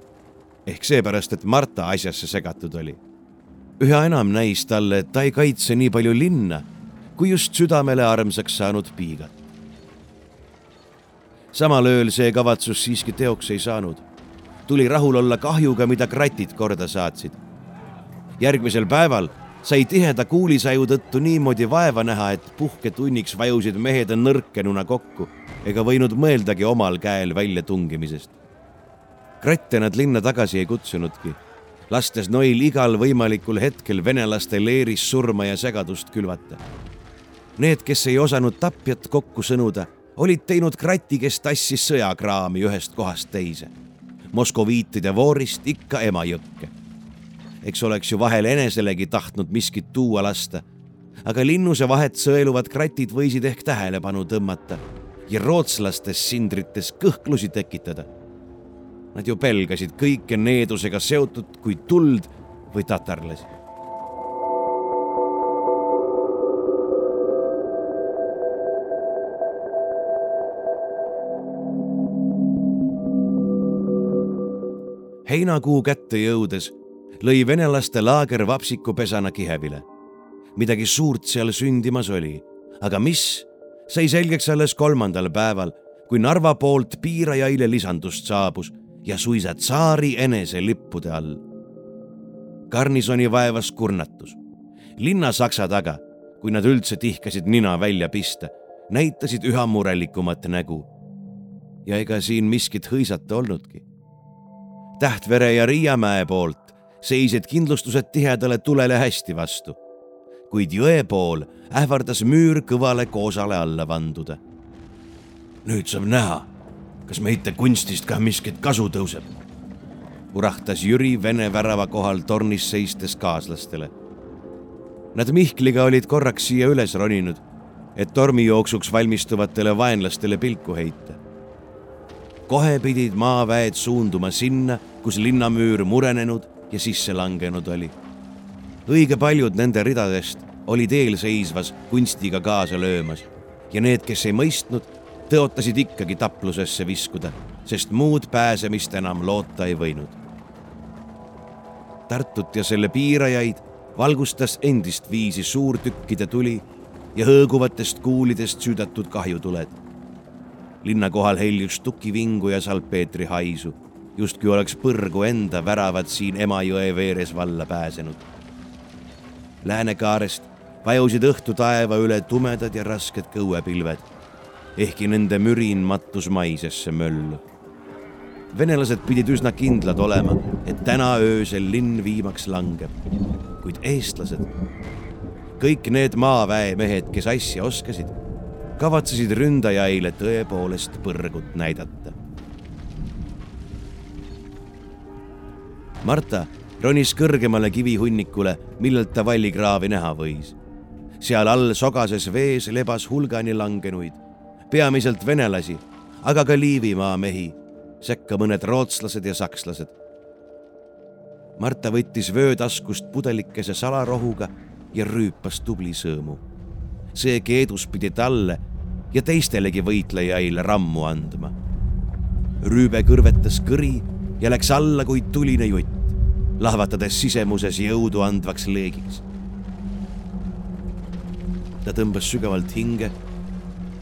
ehk seepärast, et Marta asjasse segatud oli. üha enam näis talle, et ta ei kaitse nii palju linna, kui just südamele armsaks saanud piigat. samal ööl see kavatsus siiski teoks ei saanud. tuli rahul olla kahjuga, mida kratid korda saatsid. järgmisel päeval sai tiheda kuulisaju tõttu niimoodi vaeva näha, et puhketunniks vajusid mehed nõrkenuna kokku ega võinud mõeldagi omal käel väljatungimisest kratte nad linna tagasi ei kutsunudki, lastes noil igal võimalikul hetkel venelaste leeris surma ja segadust külvata. Need, kes ei osanud tapjat kokku sõnuda, olid teinud krati, kes tassis sõjakraami ühest kohast teise. moskoviitide voorist ikka Emajõkke. Eks oleks ju vahel eneselegi tahtnud miskit tuua lasta, aga linnuse vahet sõeluvad kratid võisid ehk tähelepanu tõmmata ja rootslastes sindrites kõhklusi tekitada Nad ju pelgasid kõike needusega seotud kui tuld või tatarlasi. heinakuu kätte jõudes lõi venelaste laager vapsikupesana Kihevile. midagi suurt seal sündimas oli, aga mis, sai selgeks alles kolmandal päeval, kui Narva poolt piirajaile lisandust saabus ja suisa tsaari enese lippude all. garnisoni vaevas kurnatus. linna saksa taga, kui nad üldse tihkasid nina välja pista, näitasid üha murelikumat nägu. ja ega siin miskit hõisata olnudki. Tähtvere ja Riiamäe poolt seisid kindlustused tihedale tulele hästi vastu, kuid jõe pool ähvardas müür kõvale koosale alla vanduda. nüüd saab näha kas meite kunstist ka miskit kasu tõuseb? urahtas Jüri Vene värava kohal tornis seistes kaaslastele. Nad Mihkliga olid korraks siia üles roninud, et tormijooksuks valmistuvatele vaenlastele pilku heita. kohe pidid maaväed suunduma sinna, kus linnamüür murenenud ja sisse langenud oli. õige paljud nende ridadest olid eelseisvas kunstiga kaasa löömas ja need, kes ei mõistnud, tõotasid ikkagi taplusesse viskuda, sest muud pääsemist enam loota ei võinud. Tartut ja selle piirajaid valgustas endist viisi suurtükkide tuli ja hõõguvatest kuulidest süüdatud kahjutuled. linna kohal heljus tukivingu ja salpeetri haisu, justkui oleks põrgu enda väravad siin Emajõe veeres valla pääsenud. Läänekaarest vajusid õhtu taeva üle tumedad ja rasked kõuepilved ehkki nende mürin mattus maisesse möllu. venelased pidid üsna kindlad olema, et täna öösel linn viimaks langeb, kuid eestlased, kõik need maaväemehed, kes asja oskasid, kavatsesid ründajaile tõepoolest põrgut näidata. Marta ronis kõrgemale kivihunnikule, millelt ta vallikraavi näha võis. seal all sogases vees lebas hulgani langenuid peamiselt venelasi, aga ka Liivimaa mehi, sekka mõned rootslased ja sakslased. Marta võttis vöötaskust pudelikese salarohuga ja rüüpas tubli sõõmu. see keedus pidi talle ja teistelegi võitlejaile rammu andma. rüübe kõrvetas kõri ja läks alla kui tuline jutt, lahvatades sisemuses jõudu andvaks leegiks. ta tõmbas sügavalt hinge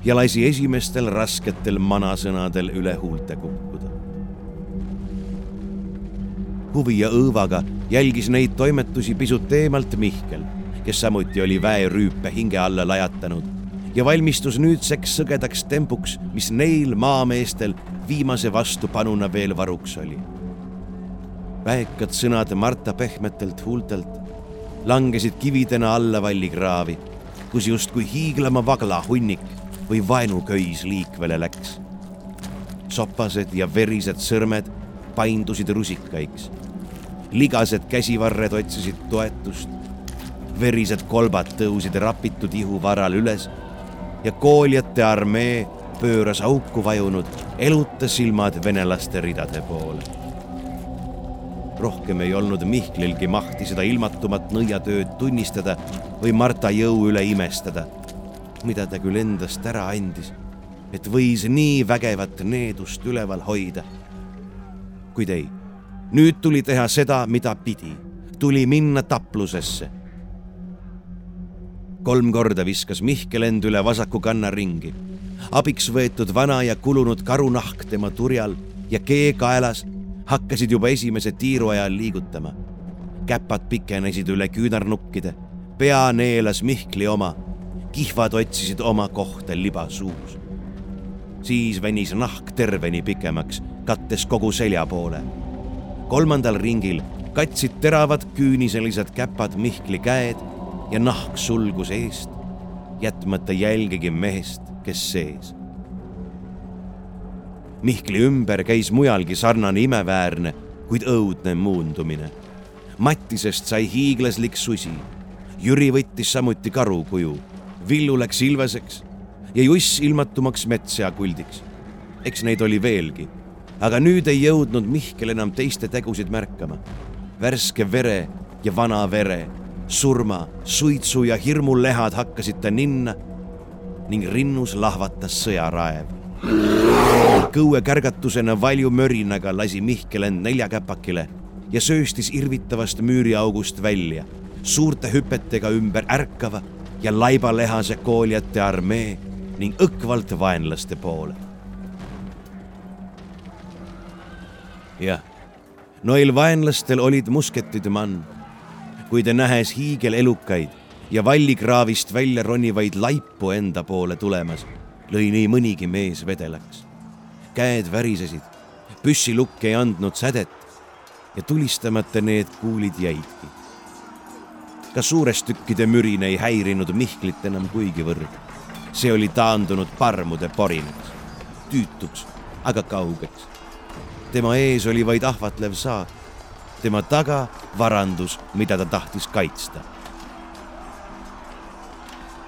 ja lasi esimestel rasketel manasõnadel üle huulte kukkuda. huvi ja õõvaga jälgis neid toimetusi pisut eemalt Mihkel, kes samuti oli väerüüpe hinge alla lajatanud ja valmistus nüüdseks sõgedaks tempuks, mis neil maameestel viimase vastupanuna veel varuks oli. väekad sõnad Marta pehmetelt huultelt langesid kividena alla vallikraavi, kus justkui hiiglama vagla hunnik või vaenuköis liikvele läks. sopased ja verised sõrmed paindusid rusikaiks. ligased käsivarred otsisid toetust. verised kolbad tõusid rapitud ihu varal üles ja kooljate armee pööras auku vajunud eluta silmad venelaste ridade poole. rohkem ei olnud Mihklilgi mahti seda ilmatumat nõiatööd tunnistada või Marta jõu üle imestada, mida ta küll endast ära andis, et võis nii vägevat needust üleval hoida. kuid ei nüüd tuli teha seda, mida pidi, tuli minna taplusesse. kolm korda viskas Mihkel end üle vasaku kanna ringi. Abiks võetud vana ja kulunud karunahk tema turjal ja kee kaelas hakkasid juba esimese tiiru ajal liigutama. käpad pikenesid üle küünarnukkide, pea neelas Mihkli oma, kihvad otsisid oma kohta liba suus. siis venis nahk terveni pikemaks, kattes kogu selja poole kolmandal ringil katsid teravad küüniselised käpad Mihkli käed ja nahk sulgus eest, jätmata jälgegi mehest, kes sees. Mihkli ümber käis mujalgi sarnane imeväärne, kuid õudne muundumine. Mattisest sai hiiglaslik susi. Jüri võttis samuti karu kuju, Villu läks ilveseks ja Juss ilmatumaks metssea kuldiks. eks neid oli veelgi aga nüüd ei jõudnud Mihkel enam teiste tegusid märkama. värske vere ja vana vere, surma, suitsu ja hirmu lehad hakkasid ta ninna ning rinnus lahvatas sõjaraev. kõue kärgatusena valju mörinaga lasi Mihkel end neljakäpakile ja sööstis irvitavast müüriaugust välja, suurte hüpetega ümber ärkava ja laibalehase kooljate armee ning õkvalt vaenlaste poole jah, noil vaenlastel olid musketid mann, kuid nähes hiigelelukaid ja vallikraavist välja ronivaid laipu enda poole tulemas, lõi nii mõnigi mees vedelaks. käed värisesid, püssilukk ei andnud sädet ja tulistamata need kuulid jäidki. ka suurestükkide mürin ei häirinud Mihklit enam kuigivõrd. see oli taandunud parmude porinaks, tüütuks, aga kaugeks tema ees oli vaid ahvatlev saak, tema taga varandus, mida ta tahtis kaitsta.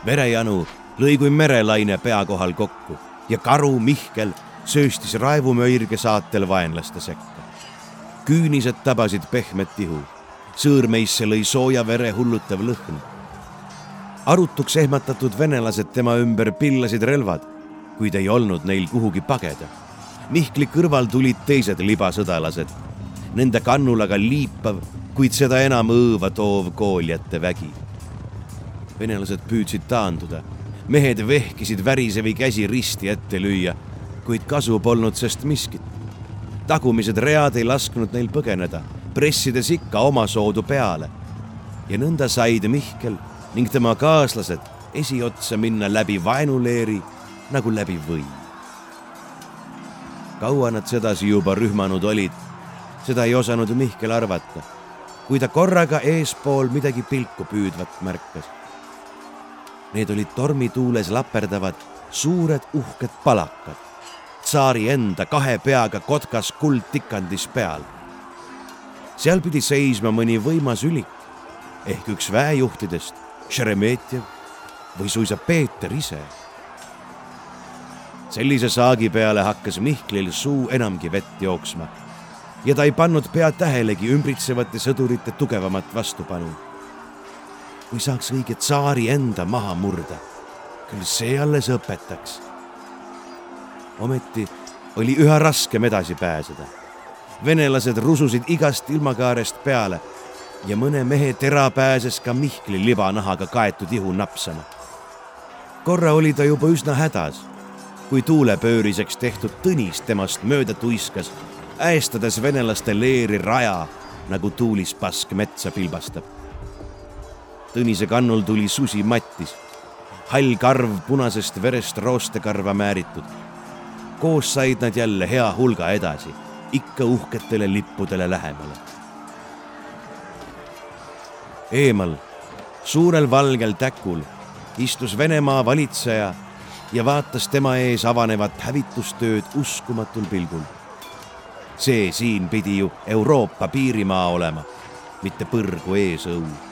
Verejanu lõi kui merelaine pea kohal kokku ja karu Mihkel sööstis raevumöirge saatel vaenlaste sekka. küünised tabasid pehmet ihu, sõõrmeisse lõi sooja vere hullutav lõhn. arutuks ehmatatud venelased tema ümber pillasid relvad, kuid ei olnud neil kuhugi pageda Mihkli kõrval tulid teised libasõdalased, nende kannul aga liipav, kuid seda enam õõva toov kooljate vägi. Venelased püüdsid taanduda, mehed vehkisid värisevi käsi risti ette lüüa, kuid kasu polnud sest miskit. tagumised read ei lasknud neil põgeneda, pressides ikka omasoodu peale. ja nõnda said Mihkel ning tema kaaslased esiotsa minna läbi vaenuleeri nagu läbi või kaua nad sedasi juba rühmanud olid, seda ei osanud Mihkel arvata, kui ta korraga eespool midagi pilku püüdvat märkas. Need olid tormituules laperdavad suured uhked palakad, tsaari enda kahe peaga kotkas kuldtikandis peal. seal pidi seisma mõni võimas ülik ehk üks väejuhtidest, Šeremetjev või suisa Peeter ise sellise saagi peale hakkas Mihklil suu enamgi vett jooksma ja ta ei pannud pead tähelegi ümbritsevate sõdurite tugevamat vastupanu. Kui saaks õige tsaari enda maha murda, küll see alles õpetaks. ometi oli üha raskem edasi pääseda. venelased rususid igast ilmakaarest peale ja mõne mehe tera pääses ka Mihkli libanahaga kaetud ihu napsama. korra oli ta juba üsna hädas kui tuulepööriseks tehtud Tõnis temast mööda tuiskas, äestades venelaste leeri raja, nagu tuulispask metsa pilbastab. Tõnise kannul tuli susi Mattis, hall karv punasest verest roostekarva määritud. koos said nad jälle hea hulga edasi, ikka uhketele lippudele lähemale. eemal, suurel valgel täkul istus Venemaa valitseja ja vaatas tema ees avanevat hävitustööd uskumatul pilgul. see siin pidi ju Euroopa piirimaa olema, mitte põrgu eesõu.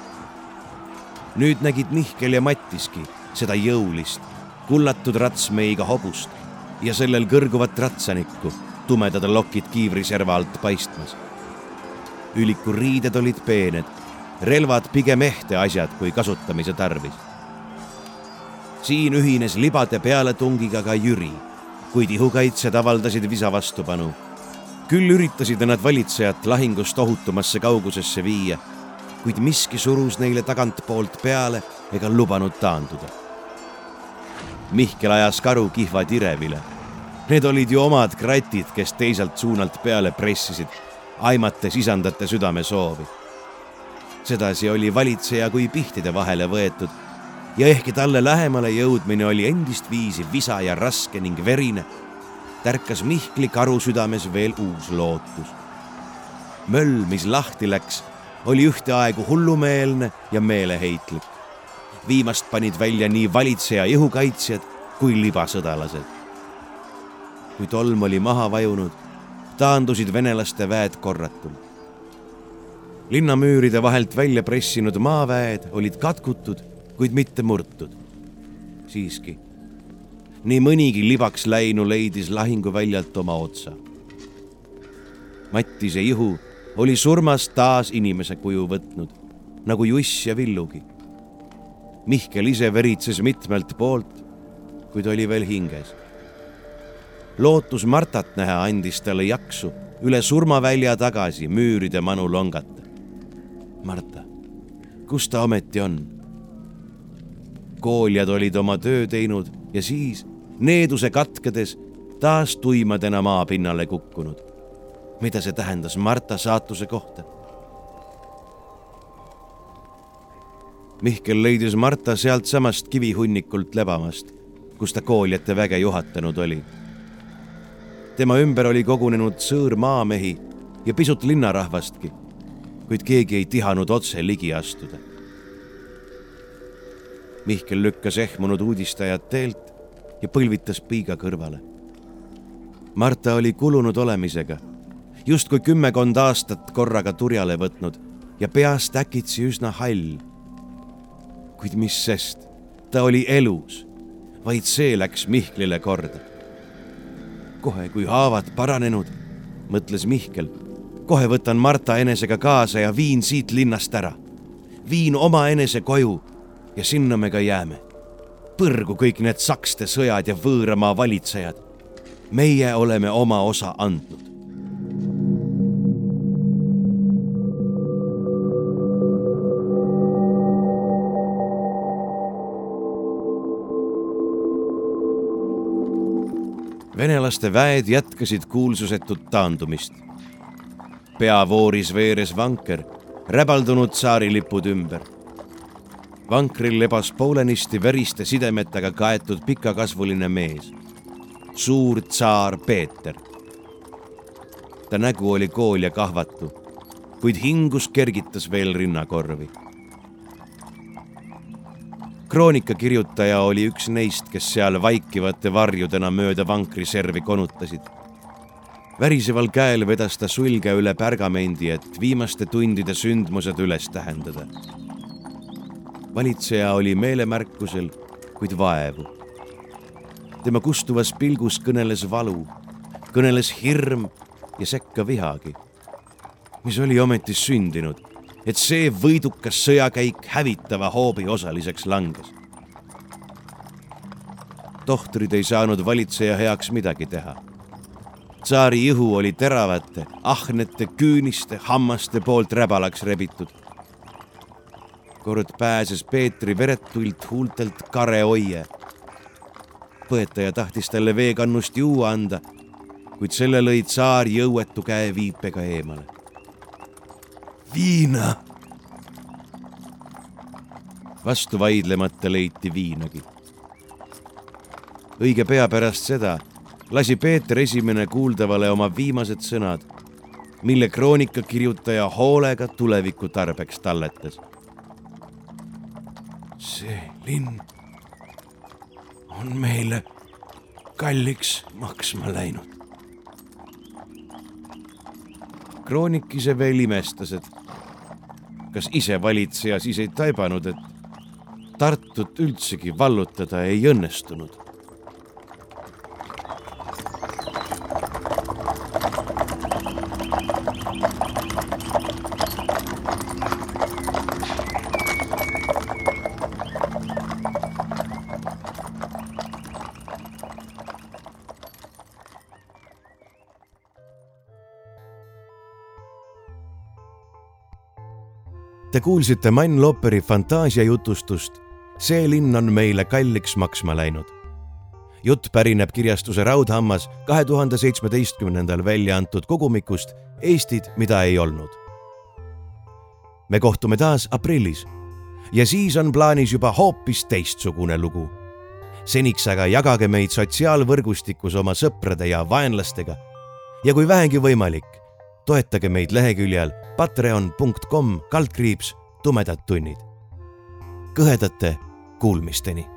Nüüd nägid Mihkel ja Mattiski seda jõulist, kullatud ratsmeiga hobust ja sellel kõrguvat ratsanikku, tumedad lokid kiivriserva alt paistmas. üliku riided olid peened, relvad pigem ehte asjad kui kasutamise tarvis. siin ühines libade pealetungiga ka Jüri, kuid ihukaitsjad avaldasid visa vastupanu. küll üritasid nad valitsejat lahingust ohutumasse kaugusesse viia, kuid miski surus neile tagantpoolt peale ega lubanud taanduda Mihkel ajas karu kihva tirevile. Need olid ju omad kratid, kes teiselt suunalt peale pressisid, aimates isandate südamesoovi. sedasi oli valitseja kui pihtide vahele võetud ja ehkki talle lähemale jõudmine oli endist viisi visa ja raske ning verine, tärkas Mihkli karu südames veel uus lootus. möll, mis lahti läks, oli ühtaegu hullumeelne ja meeleheitlik viimast panid välja nii valitseja ihukaitsjad kui libasõdalased. kui tolm oli maha vajunud, taandusid venelaste väed korratult. linnamüüride vahelt välja pressinud maaväed olid katkutud, kuid mitte murtud. siiski, nii mõnigi libaks läinu leidis lahinguväljalt oma otsa. Mattise ihu oli surmast taas inimese kuju võtnud, nagu Juss ja Villugi Mihkel ise veritses mitmelt poolt, kuid oli veel hinges. lootus Martat näha andis talle jaksu üle surmavälja tagasi müüride manu longata. Marta, kus ta ometi on? kooljad olid oma töö teinud ja siis, needuse katkedes, taas tuimadena maapinnale kukkunud. Mida see tähendas Marta saatuse kohta? Mihkel leidis Marta sealtsamast kivihunnikult lebamast, kus ta kooljate väge juhatanud oli. tema ümber oli kogunenud sõõr maamehi ja pisut linnarahvastki, kuid keegi ei tihanud otse ligi astuda. Mihkel lükkas ehmunud uudistajad teelt ja põlvitas piiga kõrvale. Marta oli kulunud olemisega, justkui kümmekond aastat korraga turjale võtnud ja peast äkitsi üsna hall kuid mis sest, ta oli elus, vaid see läks Mihklile korda. kohe, kui haavad paranenud, mõtles Mihkel, kohe võtan Marta enesega kaasa ja viin siit linnast ära. viin omaenese koju ja sinna me ka jääme. põrgu kõik need sakste sõjad ja võõramaa valitsejad. meie oleme oma osa andnud. Venelaste väed jätkasid kuulsusetut taandumist. peavooris veeres vanker, räbaldunud tsaarilipud ümber. vankril lebas poolenisti veriste sidemetega kaetud pikakasvuline mees, suur tsaar Peeter. ta nägu oli kool ja kahvatu, kuid hingus kergitas veel rinnakorvi kroonikakirjutaja oli üks neist, kes seal vaikivate varjudena mööda vankriservi konutasid. väriseval käel vedas ta sulge üle pärgamendi, et viimaste tundide sündmused üles tähendada. valitseja oli meelemärkusel, kuid vaevu. tema kustuvas pilgus kõneles valu, kõneles hirm ja sekka vihagi. mis oli ometi sündinud et see võidukas sõjakäik hävitava hoobi osaliseks langes. tohtrid ei saanud valitseja heaks midagi teha. tsaari ihu oli teravate, ahnete, küüniste, hammaste poolt räbalaks rebitud. kord pääses Peetri veretult huultelt Kare Oie. põetaja tahtis talle veekannust juua anda, kuid selle lõi tsaar jõuetu käeviipega eemale viina. vastu vaidlemata leiti viinagi. õige pea pärast seda lasi Peeter Esimene kuuldavale oma viimased sõnad, mille kroonikakirjutaja hoolega tuleviku tarbeks talletas. see linn on meile kalliks maksma läinud. kroonikise veel imestas, et kas isevalitseja siis ei taibanud, et Tartut üldsegi vallutada ei õnnestunud Te kuulsite Mann Lopperi fantaasiajutustust See linn on meile kalliks maksma läinud. jutt pärineb kirjastuse Raudhammas kahe tuhande seitsmeteistkümnendal välja antud kogumikust Eestid, mida ei olnud. me kohtume taas aprillis ja siis on plaanis juba hoopis teistsugune lugu. seniks aga jagage meid sotsiaalvõrgustikus oma sõprade ja vaenlastega ja kui vähegi võimalik, toetage meid leheküljel patreon.com kaldkriips tumedad tunnid. kõhedate kuulmisteni